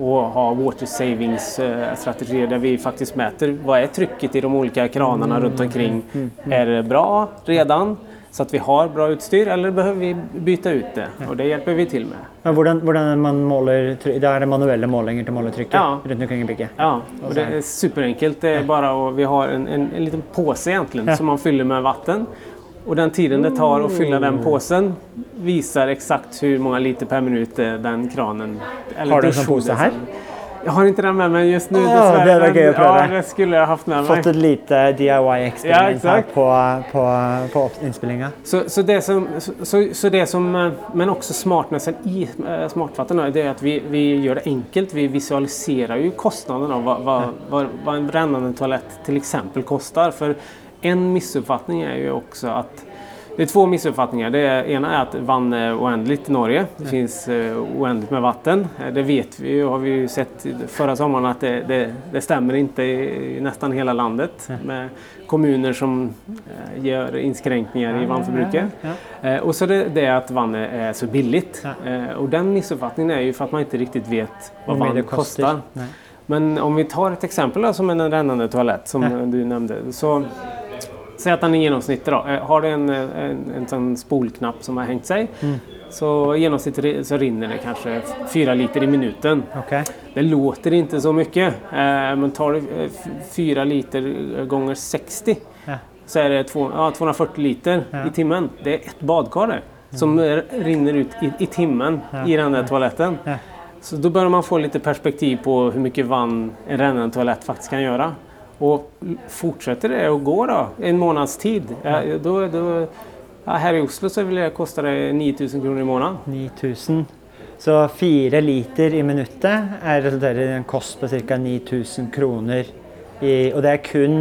S6: och ha water savings eh, strategier där vi faktiskt mäter vad är trycket i de olika kranarna runt omkring. Är det bra redan så at vi har bra utstyr eller behøver vi bytte ut det? Og det hjelper vi til med.
S4: Men hvordan, hvordan man måler Da er det manuelle målinger til måletrykket
S6: Ja.
S4: rundt omkring i bygget?
S6: Ja, och
S4: Och
S6: det er superenkelt. Det er bare å, vi har en, en, en liten påse egentlig,
S4: Ja.
S6: som man fyller med vatten. Og den tiden det tar å fylle den påsen viser exakt hvor mange liter per minut eh, den kranen... eller
S4: Har du en sån
S6: her?
S4: påse
S6: Jag har ikke den med meg just
S4: nå,
S6: dessverre.
S4: det var
S6: men-
S4: gøy å prøve.
S6: Ja, det skulle jeg haft med meg.
S4: Fått et lite DIY-eksperiment
S6: Ja,
S4: her på, på, på innspillinga.
S6: Så, så, det som, så, så det som, eh, men også smartnessen i smartfatten smartvatten det er at vi, vi gjør det enkelt. Vi visualiserer jo kostnaden av hva, hva, vad, vad en brennende toalett f.eks. koster. kostar. För en missuppfattning er jo også att det är två missuppfattningar. Det ena är att vann är oändligt i Norge. Det finns eh, oändligt med vatten. Eh, Det vet vi ju, har vi ju sett förra sommaren att det, det, det stämmer inte i, nästan hela landet. Med kommuner som eh, gör inskränkningar i vannförbruket. Eh, och så det, det att vann är, så billigt. Eh, och den missuppfattningen är ju för att man inte riktigt vet vad vann kostar. Men om vi tar ett exempel som en rännande toalett som du nämnde. Så, säg att den är genomsnittlig då, eh, har du en, eh, en, en sån spolknapp som har hängt sig.
S4: Mm.
S6: Så genomsnittligt så rinner det kanske fyra liter i minuten.
S4: Okay.
S6: Det låter inte så mycket. Eh, men tar du fyra liter gånger 60
S4: Ja.
S6: så är det två, ja, 240 liter
S4: Ja.
S6: i timmen. Det är ett badkar där som mm. rinner ut i, i timmen i den där toaletten. Så då börjar man få lite perspektiv på hur mycket vann en rännande toalett faktiskt kan göra. Och fortsätter det att gå då, en månads tid, ja, då, då, ja, her i Oslo så vil det koste det 9000 kroner i måneden.
S4: 9000. Så fire liter i minuttet er resulterer i en kost på ca. 9000 kroner. I, og det er kun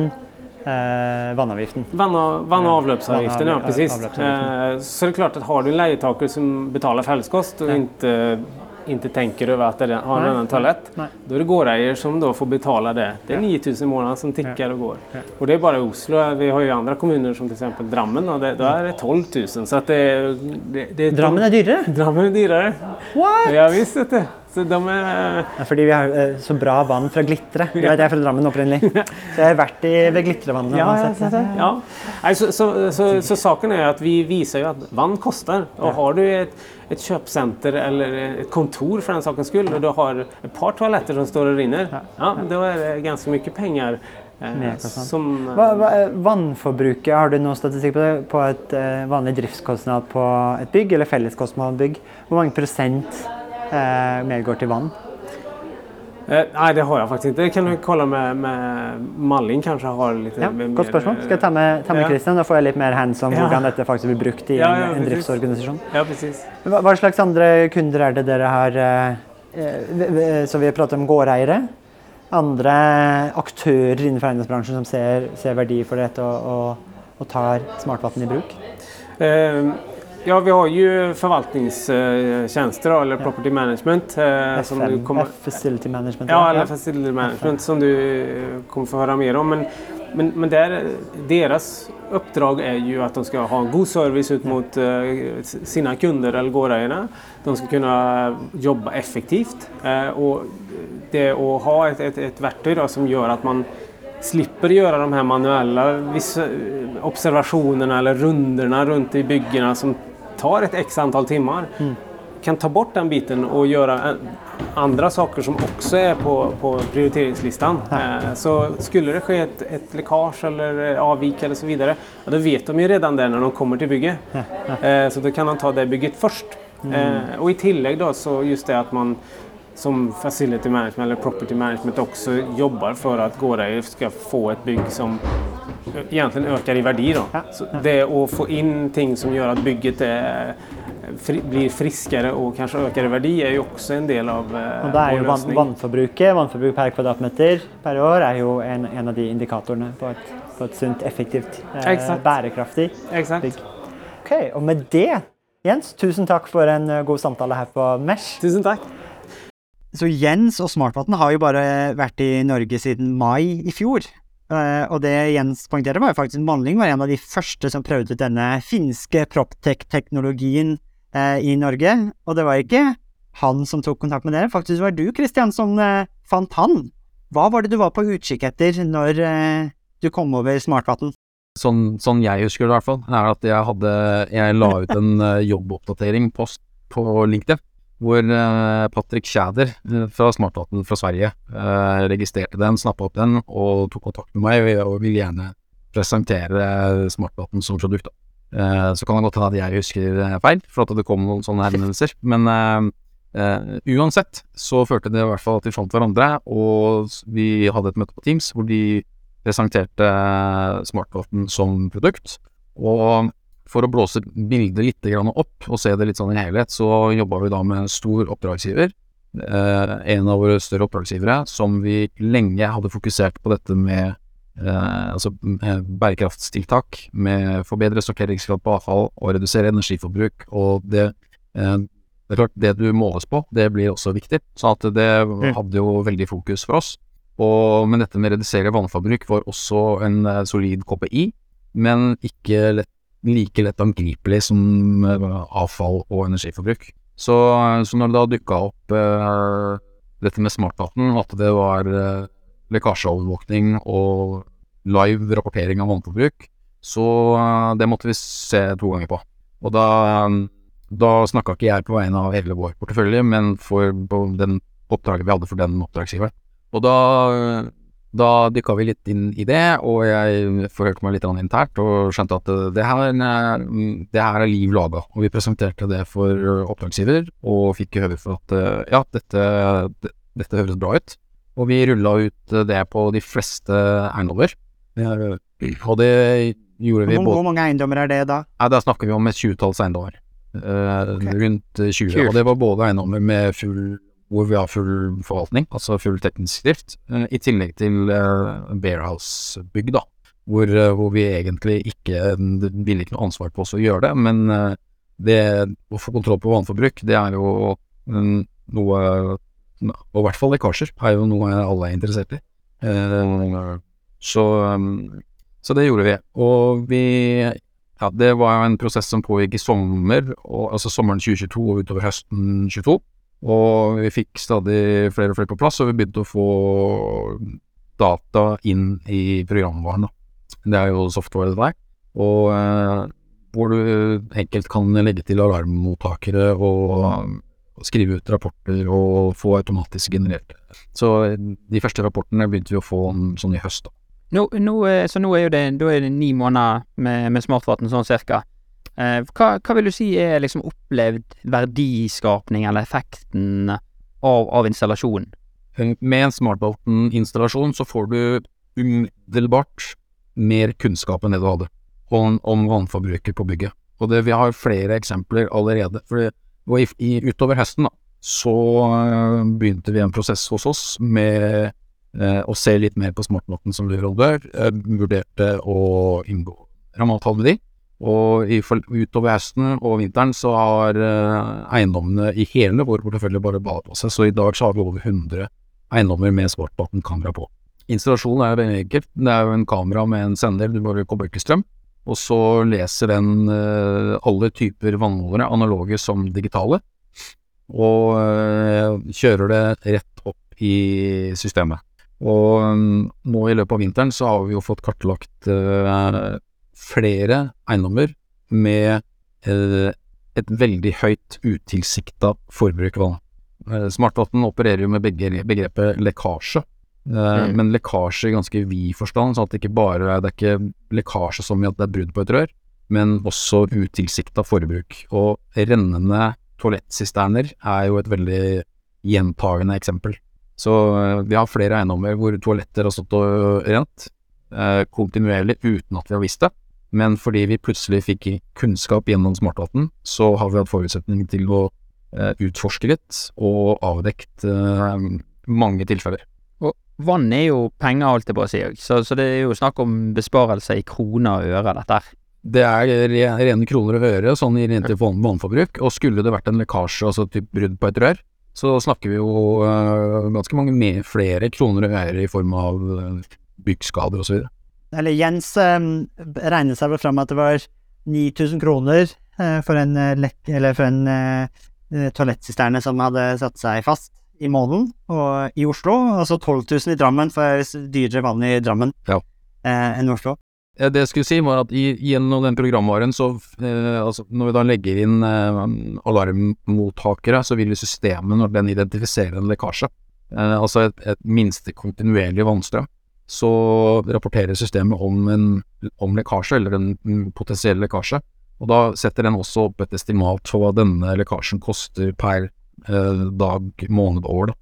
S4: eh, vannavgiften.
S6: Vann og, vann och
S4: Ja,
S6: ja
S4: av-
S6: Eh, så det er klart at har du en leietaker som betaler felleskost, og
S4: Ja.
S6: inte, inte tänker över att det har en
S4: Nej,
S6: annan toalett.
S4: nej.
S6: Då är det gårdägare som då får betala det. Det är
S4: Ja.
S6: 9000 i månaden som tickar och går.
S4: Ja.
S6: Och det är bara Oslo. Vi har ju andra kommuner som till exempel Drammen. Och det, då är det 12 000. Så att det, det, det är
S4: Drammen er dyrere!
S6: Drammen är dyrare.
S4: What?!
S6: Ja visst du. Så de er...
S4: Ja, fordi vi har eh, så bra vann fra Glitre. Du vet, jeg er fra Drammen opprinnelig. Så jeg har vært i, ved Glitrevannet.
S6: Ja, ja, så, så, så, så, saken er at vi viser jo at vann koster. Og har du et, et kjøpesenter eller et kontor for den sakens skull og du har et par toaletter som står og rinner. Ja, da er det ganske mye penger. Eh, som,
S4: Hva, hva, er vannforbruket, har du noen statistikk på det? På et eh, vanlig driftskostnad på et bygg, eller felleskostnad bygg? Hvor mange prosent eh, mer går til vann?
S6: eh, nej, det har jeg faktisk ikke. Det kan du kolla med, med Malin? kanskje har litt
S4: Ja,
S6: mer-
S4: Godt spørsmål. Skal jeg ta med, ta med
S6: Ja.
S4: Christian? Da får jeg litt mer hands om
S6: Ja.
S4: hvordan dette faktisk blir brukt i
S6: Ja,
S4: en,
S6: ja,
S4: en
S6: precis.
S4: driftsorganisasjon.
S6: Ja, precis.
S4: Hva, hva slags andre kunder er det dere har eh, eh, Så vi har pratet om gårdeiere. Andre aktører innenfor eiendomsbransjen som ser, ser verdi for dette og, og, og tar smartvann i bruk?
S6: Eh, ja, vi har ju förvaltningstjänster eller property management. eh, som du kommer-
S4: Facility Management.
S6: Ja, eller facility management som du eh, kommer få höra mer om. Men, men, men där, deras uppdrag är ju att de ska ha en god service ut mot eh, sina kunder eller gårdägarna. De ska kunna jobba effektivt eh, och det å ha ett, ett, ett verktyg då, som gör att man slipper göra de här manuella vissa, observationerna eller rundorna runt i byggena som tar ett x antal timmar kan ta bort den biten och göra eh, andra saker som också är på, på prioriteringslistan. Eh, Så skulle det ske ett, ett läckage eller eh, avvik eller så vidare, ja, då vet de ju redan det när de kommer till bygget. Eh, Så då kan de ta det bygget först. Eh, Och i tillägg då så just det att man som facility management eller property management också jobbar för att gårdägare ska få ett bygg som egentligen ökar i verdi. Då. Så det å få in ting som gör att bygget är blir friskere og kanskje øker i verdi, er jo også en del av eh,
S4: Og da er jo vann, vannforbruket, vannforbruk per kvadratmeter per år, er jo en, en av de indikatorene på et, på et sunt, effektivt, eh,
S6: Exakt.
S4: bærekraftig
S6: Exakt.
S4: bygg. Ok, og med det, Jens, tusen takk for en eh, god samtale her på Mesh.
S6: Tusen takk.
S4: Så Jens og Smartvatn har jo bare vært i Norge siden mai i fjor. Eh, og det Jens poengterer, var jo faktisk Manling var en av de første som prøvde ut denne finske Proptech-teknologien eh, i Norge. Og det var ikke han som tok kontakt med dere, faktisk var du, Kristian, som eh, fant han. Hva var det du var på utkikk etter når du kom over Smartvatn?
S1: Sånn, sånn jeg husker det i hvert fall, er at jeg hadde Jeg la ut en jobboppdatering på, på LinkedIn, hvor eh, Patrick Schäder eh, fra Smartvatten fra Sverige eh, registrerte den, snappa opp den og tok kontakt med meg og, ville gjerne presentere Smartvatten som produkt. så kan det godt hende at jeg husker feil, for at det kom noen sånne henvendelser, men Uh, uansett så førte det i hvert fall at vi fant hverandre, og vi hadde et møte på Teams hvor de presenterte smartvatten som produkt. Og for å blåse bildet litt opp og se det litt sånn i helhet, så jobba vi da med en stor oppdragsgiver. Eh, en av våre større oppdragsgivere som vi lenge hadde fokusert på dette med eh, altså eh, bærekraftstiltak, med forbedre sorteringsgrad på avfall og redusere energiforbruk. Og det, det er klart, det du måles på, det blir også viktig. Så at det hadde jo veldig fokus for oss. Og, men dette med redusere vannforbruk var også en solid KPI, men ikke lett, like lett angripelig som eh, avfall og energiforbruk. Så, så når det da dukka opp eh, dette med smartvatten, at det var eh, lekkasjeovervåkning og live rapportering av vannforbruk, så eh, det måtte vi se to ganger på. Og da, da snakka ikke jeg på vegne av hele vår portefølje, men for den oppdraget vi hadde for den oppdragsgiveren. Og da, da dykka vi litt inn i det, og jeg forhørte meg litt internt og skjønte at eh, det her, er- det her er liv laga. Og vi presenterte det for oppdragsgiver, og fikk høre for at eh, ja, dette, dette høres bra ut. Og vi rulla ut eh, det på de fleste eiendommer. Og det gjorde vi både
S4: hvor mange eiendommer er det da?
S1: Nei, da snakker vi om et tjuetalls eiendommer. Eh, Rundt eh, 20.
S2: Kul.
S1: Og det var både eiendommer med full hvor vi har full forvaltning, altså full teknisk drift, eh, i tillegg til uh, Bearhouse-bygg, da. Hvor, eh, hvor vi egentlig ikke ville ikke noe ansvar på oss å gjøre det, men eh, det å få kontroll på vannforbruk, det er jo noe Og i hvert fall lekkasjer er jo noe alle er interessert i. Eh, så, så det gjorde vi. Og vi ja, det var en prosess som pågikk i sommer, og, altså sommeren 2022 og utover høsten 22. Og vi fikk stadig flere og flere på plass, og vi begynte å få data inn i programvaren. Det er jo software det der. Og eh, hvor du enkelt kan legge til alarmmottakere og, og skrive ut rapporter og få automatisk generert. Så de første rapportene begynte vi å få sånn i høst. da.
S2: Nå, nå, eh, så nå er jo det, er det ni måneder med, med smartfarten sånn cirka. Eh, hva, hva vil du si er liksom opplevd verdiskapning eller effekten av, av installasjonen?
S1: Med en Smartbolten-installasjon så får du umiddelbart mer kunnskap enn det du hadde om, om vannforbruket på bygget. Og det, vi har flere eksempler allerede. For i, i, utover høsten så øh, begynte vi en prosess hos oss med eh, å se litt mer på Smartboten som leverandør. Øh, vurderte å inngå rammeavtale med de. Og utover høsten og vinteren så har øh, eiendommene i hele vår portefølje bare badet på seg, så i dag så har vi over 100 eiendommer med smartbåten-kamera på. Installasjonen er veldig enkelt. Det er jo en kamera med en sender, du bare kobler ikke strøm. Og så leser den eh, alle typer vannmålere, analoge som digitale, og eh, kjører det rett opp i systemet. Og mm, nå i løpet av vinteren så har vi jo fått kartlagt eh, flere eiendommer med eh, et veldig høyt utilsikta forbruk. Eh, Smartvatn opererer jo med begrepet lekkasje, Eh,
S2: Mm.
S1: men lekkasje i ganske vid forstand, sånn at det ikke bare er, det er ikke lekkasje som i at det er brudd på et rør, men også utilsikta forbruk. Og rennende toalettsisterner er jo et veldig gjentagende eksempel. Så vi har flere eiendommer hvor toaletter har stått og rent kontinuerlig uten at vi har visst det. Men fordi vi plutselig fikk kunnskap gjennom smartdaten, så har vi hatt forutsetning til å eh, utforske litt og avdekt eh, mange tilfeller.
S2: Og vann er jo penger, holdt jeg på å si, så, så det er jo snakk om besparelse i kroner og øre, dette her.
S1: Det er rene kroner og øre sånn i rent vannforbruk, og skulle det vært en lekkasje, altså typ brudd på et rør, så snakker vi jo øh, ganske mange mer, flere kroner og øre i form av øh, byggskader osv.
S4: Eller Jens eh, regnet seg vel fram at det var 9000 kroner eh, for en, eh, lekk, eller for en eh, toalettsisterne som hadde satt seg fast i måneden og, i Oslo, og så 12 000 i Drammen for dyrere vann i Drammen
S1: Ja.
S4: eh, enn Oslo.
S1: Ja, Det jeg skulle si, var at i, gjennom den programvaren, så eh, altså, når vi da legger inn eh, alarmmottakere, så vil systemet, når den identifiserer en lekkasje, altså et, et minste kontinuerlig vannstrøm, så rapporterer systemet om en om lekkasje, eller en en potensiell lekkasje. Og da setter den også opp et estimat for hva denne lekkasjen koster per eh, dag, måned og år. Da.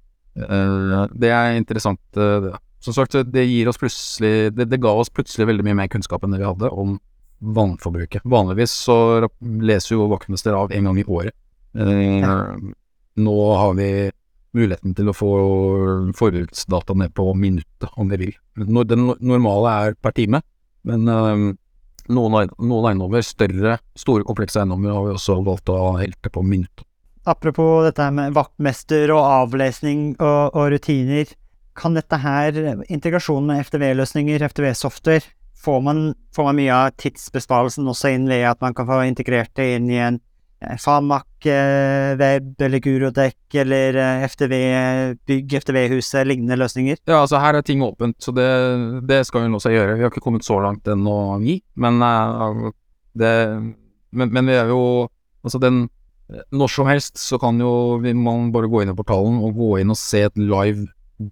S1: Eh, det er interessant. eh, det. Som sagt, det gir oss det, det ga oss plutselig veldig mye mer kunnskap enn det vi hadde om vannforbruket. Vanligvis så leser jo vaktmester av en gang i året. Eh, Nå har vi muligheten til å få forbruksdata ned på minuttet, om de vil. Det normale er per time, men eh, noen, noen eiendommer, større, store komplekse eiendommer, har vi også valgt å helte på minuttet.
S4: Apropos dette med vaktmester og avlesning og, og rutiner. Kan dette her, integrasjonen med FTV-løsninger, FTV-software, får får man mye av tidsbesparelsen også inn ved at man kan få integrert det inn i en eh, Famac eh, web eller Gurodekk eller eh, FTV bygg, FTV-huset, lignende løsninger?
S1: Ja, altså her er ting åpent, så det, det skal hun også gjøre. Vi har ikke kommet så langt ennå, vi, men eh, det men, men vi er jo Altså den Når som helst så kan jo vi- man bare gå inn i portalen og gå inn og se et live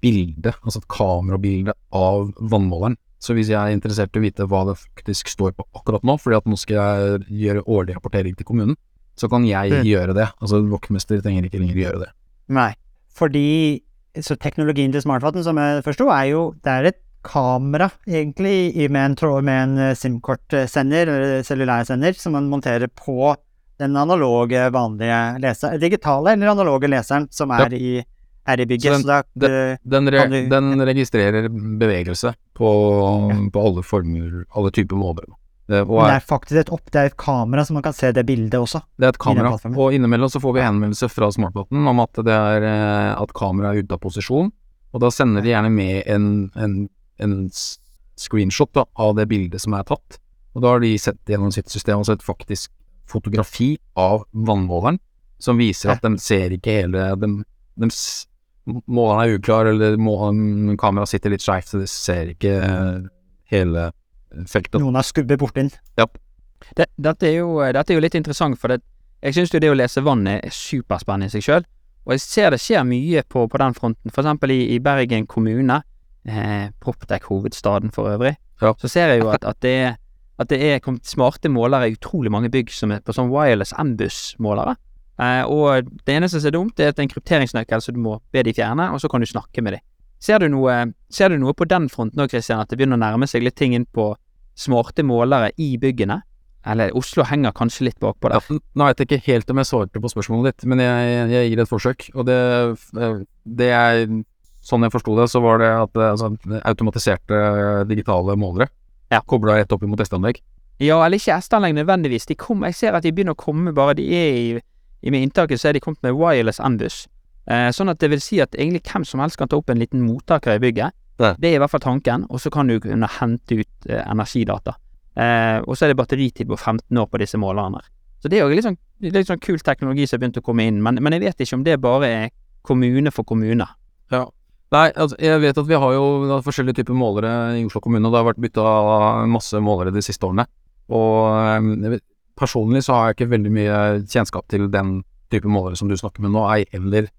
S1: bilde, altså et kamerabilde av vannmåleren. Så hvis jeg er interessert i å vite hva det faktisk står på akkurat nå, fordi at nå skal jeg gjøre årlig rapportering til kommunen, så kan jeg
S4: Mm.
S1: gjøre det. Altså vaktmester trenger ikke lenger gjøre det.
S4: Nei. Fordi så teknologien til smartvatten, som jeg forsto, er jo Det er et kamera, egentlig, med en, tråd, med en eh, SIM-kortsender, eller cellulærsender, som man monterer på den analoge, vanlige leser, digitale eller analoge leseren som er, i, er i bygget.
S1: Så
S4: Så, da,
S1: det-
S4: eh,
S1: Den, re
S4: du-
S1: den registrerer bevegelse på, på alle former, alle typer måler. Det, og
S4: men det
S1: er,
S4: faktisk et, opp, det er et kamera, så man kan se det bildet også.
S1: det er et kamera, og innimellom så får vi henvendelse fra smartplaten om at det er eh, at kameraet er ute av posisjon, og da sender de gjerne med en, en, en screenshot da, av det bildet som er tatt. Og da har de sett gjennom sitt system, altså et faktisk fotografi av vannmåleren, som viser at de ser ikke hele de, de, Måleren er uklar, eller må, kameraet sitter litt skeivt, så de ser ikke eh, feltet.
S4: Noen har skubbet bort inn. Ja.
S2: Det, dette, er jo, dette er jo litt interessant, for det, jeg syns jo det å lese vannet er superspennende i seg sjøl. Og jeg ser det skjer mye på, på den fronten. For eksempel i, i Bergen kommune, eh, Proptech-hovedstaden for øvrig,
S1: Ja.
S2: så ser jeg jo at, at det at det er kommet smarte målere i utrolig mange bygg som er på sånn wireless Ambus-målere. Eh, og det eneste som er dumt, det er at det er en krypteringsnøkkel som du må be de fjerne, og så kan du snakke med de. Ser du noe, ser du noe på den fronten òg, Kristian, at det begynner å nærme seg litt ting inn på smarte målere i byggene? Eller Oslo henger kanskje litt bakpå der.
S1: Ja, nå vet jeg ikke helt om jeg svarte på spørsmålet ditt, men jeg, jeg gir et forsøk. Og det, det er Sånn jeg forsto det, så var det at altså, automatiserte digitale målere
S2: Ja.
S1: kobla rett opp i motestanlegg.
S2: Ja, eller ikke S-anlegg nødvendigvis. Kom, jeg ser at de begynner å komme bare de er i, i med inntaket, så er de kommet med wireless Ambus. Eh, sånn at det vil si at egentlig hvem som helst kan ta opp en liten mottaker i bygget.
S1: Ja.
S2: Det er i hvert fall tanken, og så kan du kunne hente ut eh, energidata. Eh, og så er det batteritid på 15 år på disse målerne. Så det er jo litt sånn, litt sånn kul teknologi som har begynt å komme inn, men, men jeg vet ikke om det bare er kommune for kommune.
S1: Ja. Nei, altså, jeg vet at vi har jo forskjellige typer målere i Oslo kommune, og det har vært bytta masse målere de siste årene. Og vet- personlig så har jeg ikke veldig mye kjennskap til den type målere som du snakker med nå, ei eller eh,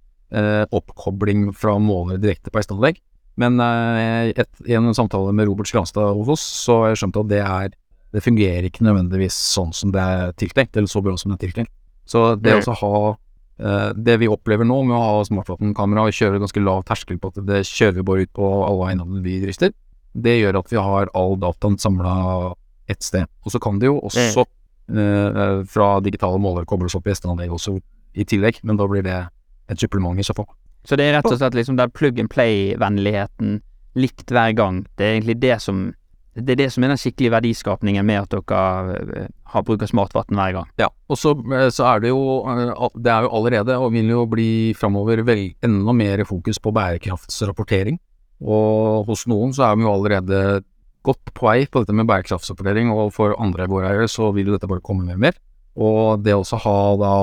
S1: oppkobling fra målere direkte på hesteanlegg. Men eh, et, i en samtale med Robert Skranstad hos oss, så har jeg skjønt at det er Det fungerer ikke nødvendigvis sånn som det er tiltenkt, eller så bra som det er tiltenkt. Så det
S2: Mm.
S1: å ha eh, det vi opplever nå med å ha smartphone-kamera og kjøre ganske lav terskel på at det kjører vi bare ut på alle eiendommene vi drifter, det gjør at vi har all dataen samla ett sted. Og så kan det jo også eh, fra digitale målere kobles opp i SD-anlegg også i tillegg, men da blir det et supplement i så fall.
S2: Så det er rett og slett liksom den plug and play-vennligheten likt hver gang. Det er egentlig det som det er det som er den skikkelige verdiskapningen med at dere eh, har bruk av smartvann hver gang.
S1: Ja, og så, eh, så er det jo eh, Det er jo allerede, og vil jo bli framover, enda mer fokus på bærekraftsrapportering. Og hos noen så er vi jo allerede godt på vei på dette med bærekraftsrapportering, og for andre gårdeiere så vil jo dette bare komme mer og mer. Og det også ha da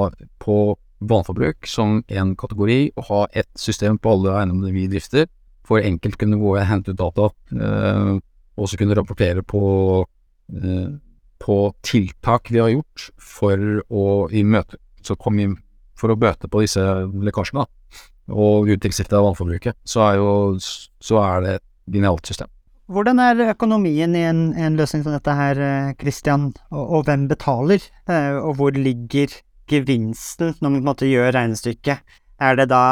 S1: på vannforbruk som en kategori, og ha ett system på alle eiendommene vi drifter, for enkelt kunne gå og hente ut data, eh, og så kunne rapportere på eh, på tiltak vi har gjort for å møte, i, for å bøte på disse lekkasjene, og utilsikta vannforbruket, så er jo så er det et genialt system.
S4: Hvordan er økonomien i en, en løsning som dette her, Kristian, Christian, og, og hvem betaler? Eh, Og hvor ligger gevinsten når man på en måte gjør regnestykket? Er det da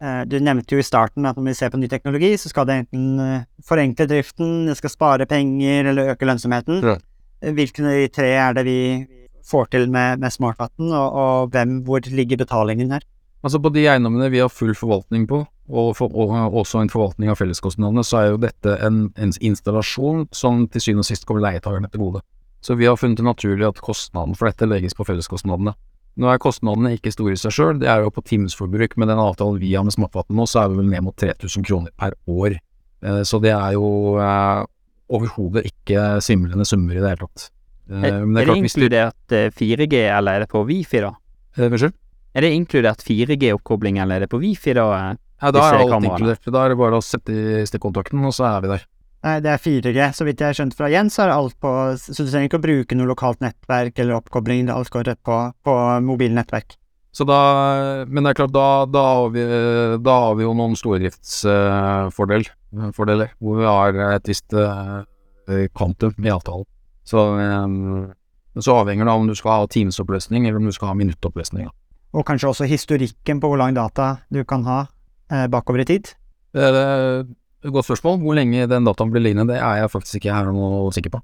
S4: eh, Du nevnte jo i starten at når vi ser på ny teknologi, så skal det enten eh, forenkle driften, det skal spare penger eller øke lønnsomheten.
S1: Ja.
S4: Hvilke av de tre er det vi får til med, med smartvann, og, og hvem, hvor ligger betalingen her?
S1: Altså på de eiendommene vi har full forvaltning på, og, for, og også en forvaltning av felleskostnadene, så er jo dette en, en installasjon som til syvende og sist kommer leietakerne til gode. Så vi har funnet det naturlig at kostnaden for dette legges på felleskostnadene. Nå er kostnadene ikke store i seg sjøl, det er jo på timesforbruk. Med den avtalen vi har med Smartvatn nå, så er vi vel ned mot 3000 kroner per år. Eh, Så det er jo eh, overhodet ikke svimlende summer i det hele tatt. Eh,
S2: Er,
S1: men
S2: er det inkludert eh, 4G, eller er det på Wifi, da?
S1: Eh, Unnskyld?
S2: Er det inkludert 4G-oppkobling, eller er det på Wifi, da? eh?
S1: Ja, da er alt
S2: kameraene.
S1: inkludert. Da er det bare å sette i stikkontakten, og så er vi der.
S4: Nei, det er 4G, så vidt jeg har skjønt fra Jens, så er alt på Så du trenger ikke å bruke noe lokalt nettverk eller oppkobling, det alt går rett på, på mobilnettverk.
S1: Så da, men det er klart, da, da, har, vi, da har vi jo noen stordriftsfordeler, fordeler, hvor vi har et visst uh, kvantum i avtalen. Så, um, så avhenger det av om du skal ha timesoppløsning, eller om du skal ha minuttoppløsning. Ja.
S4: Og kanskje også historikken på hvor lang data du kan ha eh, bakover i tid.
S1: Det er et godt spørsmål. Hvor lenge den dataen blir liggende, det er jeg faktisk ikke her noe sikker på.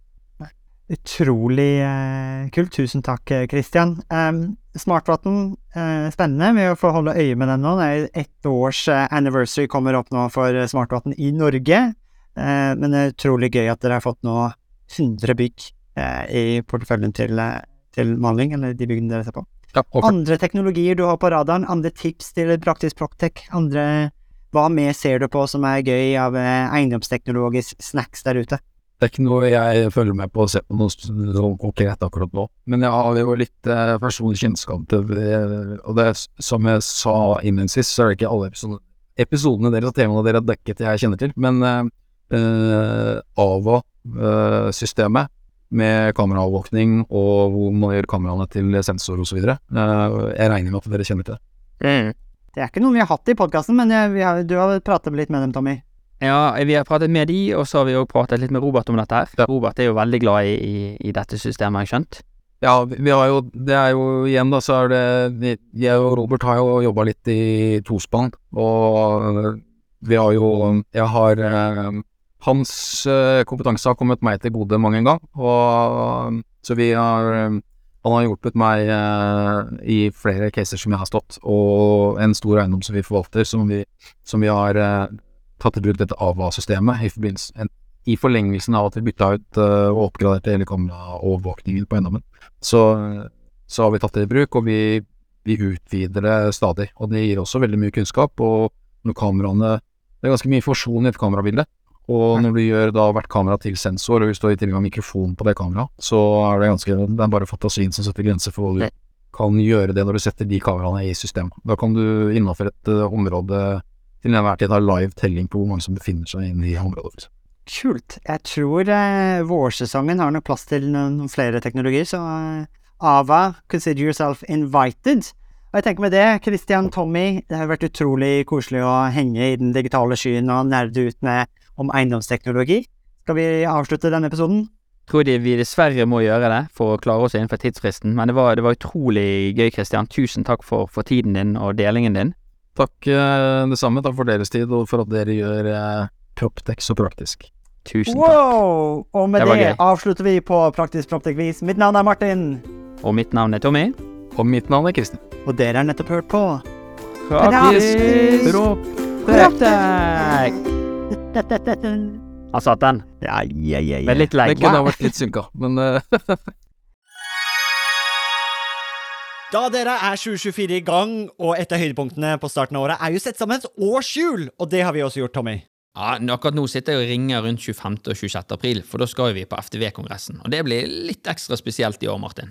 S4: Utrolig eh, kult. Tusen takk, eh, Christian. Um, Smartvatn, eh, spennende. Vi får holde øye med den nå. Det er ett års eh, anniversary kommer opp nå for eh, Smartvatn i Norge. Eh, men det er utrolig gøy at dere har fått nå 100 bygg eh, i porteføljen til, eh, til Maling, eller de byggene dere ser på.
S1: Ja,
S4: Andre teknologier du har på radaren, andre tips til Praktisk Proctec, andre Hva mer ser du på som er gøy av eh, eiendomsteknologisk snacks der ute?
S1: Det er ikke noe jeg følger med på å se på noe sånn konkret akkurat nå. Men jeg har jo litt eh, personlig kjennskap til det, og det som jeg sa innledningsvis, så er det ikke alle episodene, episodene deres og temaene dere har dekket jeg kjenner til, men eh, eh, AVA-systemet med kameraovervåkning og hvor man gjør kameraene til sensor osv. Eh, jeg regner med at dere kjenner til det.
S4: Det er ikke noe vi har hatt i podkasten, men vi har, du har pratet litt med dem, Tommy.
S2: Ja, vi har pratet med de, og så har vi òg pratet litt med Robert om dette her.
S1: Ja.
S2: Robert er jo veldig glad i, i, i dette systemet, har jeg skjønt.
S1: Ja, vi har jo Det er jo igjen, da, så er det vi- Jeg og Robert har jo jobba litt i tospann, og vi har jo Jeg har eh, Hans eh, kompetanse har kommet meg til gode mange en gang, og så vi har eh, Han har hjulpet meg eh, i flere caser som jeg har stått, og en stor eiendom som vi forvalter, som vi, som vi har eh, tatt i bruk dette AVA-systemet i forbindelse i forlengelsen av at vi bytta ut eh, og oppgraderte hele kameraovervåkningen på eiendommen så, så har vi tatt det i bruk, og vi, vi utvider det stadig. Og det gir også veldig mye kunnskap, og når kameraene Det er ganske mye informasjon i et kamerabilde. Og når du gjør da hvert kamera til sensor, og hvis du i tillegg har mikrofon på det kameraet, så er det ganske Det er bare fantasien som setter grenser for hva du kan gjøre det når du setter de kameraene i system. Da kan du innafor et eh, område til enhver tid ha live telling på hvor mange som befinner seg inne i området. for eksempel.
S4: Kult. Jeg tror eh, vårsesongen har nok plass til noen, noen flere teknologier, så eh, Ava, consider yourself invited. Og jeg tenker med det, Christian, Tommy, det har vært utrolig koselig å henge i den digitale skyen og nerde ut med om eiendomsteknologi. Skal vi avslutte denne episoden?
S2: Tror de vi dessverre må gjøre det for å klare oss innenfor tidsfristen, men det var, det var utrolig gøy, Christian. Tusen takk for, for tiden din og delingen din.
S1: Takk eh, det samme. Takk for deres tid, og for at dere gjør eh, Proptex så praktisk.
S7: Tusen takk.
S8: Wow! Og med
S7: Det
S8: det, avslutter vi på Praktisk Proptek-vis. Mitt navn er Martin,
S7: Og mitt navn er Tommy.
S1: Og mitt navn er Kristin.
S8: og dere har nettopp hørt på
S7: Praktisk
S8: Proptek!
S7: Han satt den
S8: Ja, ja, ja, ja.
S7: litt
S1: Det
S7: legg.
S1: kunne ha vært litt synka, men
S4: Da dere er 2024 i gang, og et av høydepunktene på starten av året er jo sett sammen et årshjul, og det har vi også gjort, Tommy.
S2: Ja, Akkurat nå sitter jeg og ringer rundt 25. og 26. april, for da skal vi på FTV-kongressen. Og det blir litt ekstra spesielt i år, Martin.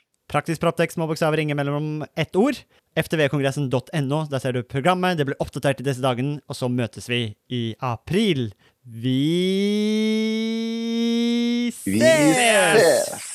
S4: Praktisk Proptek, små bokstaver, ingen mellom ett ord. ftvkongressen.no, der ser du programmet, det blir oppdatert i disse dagene, og så møtes vi i april. Vi
S9: Vi
S4: ses!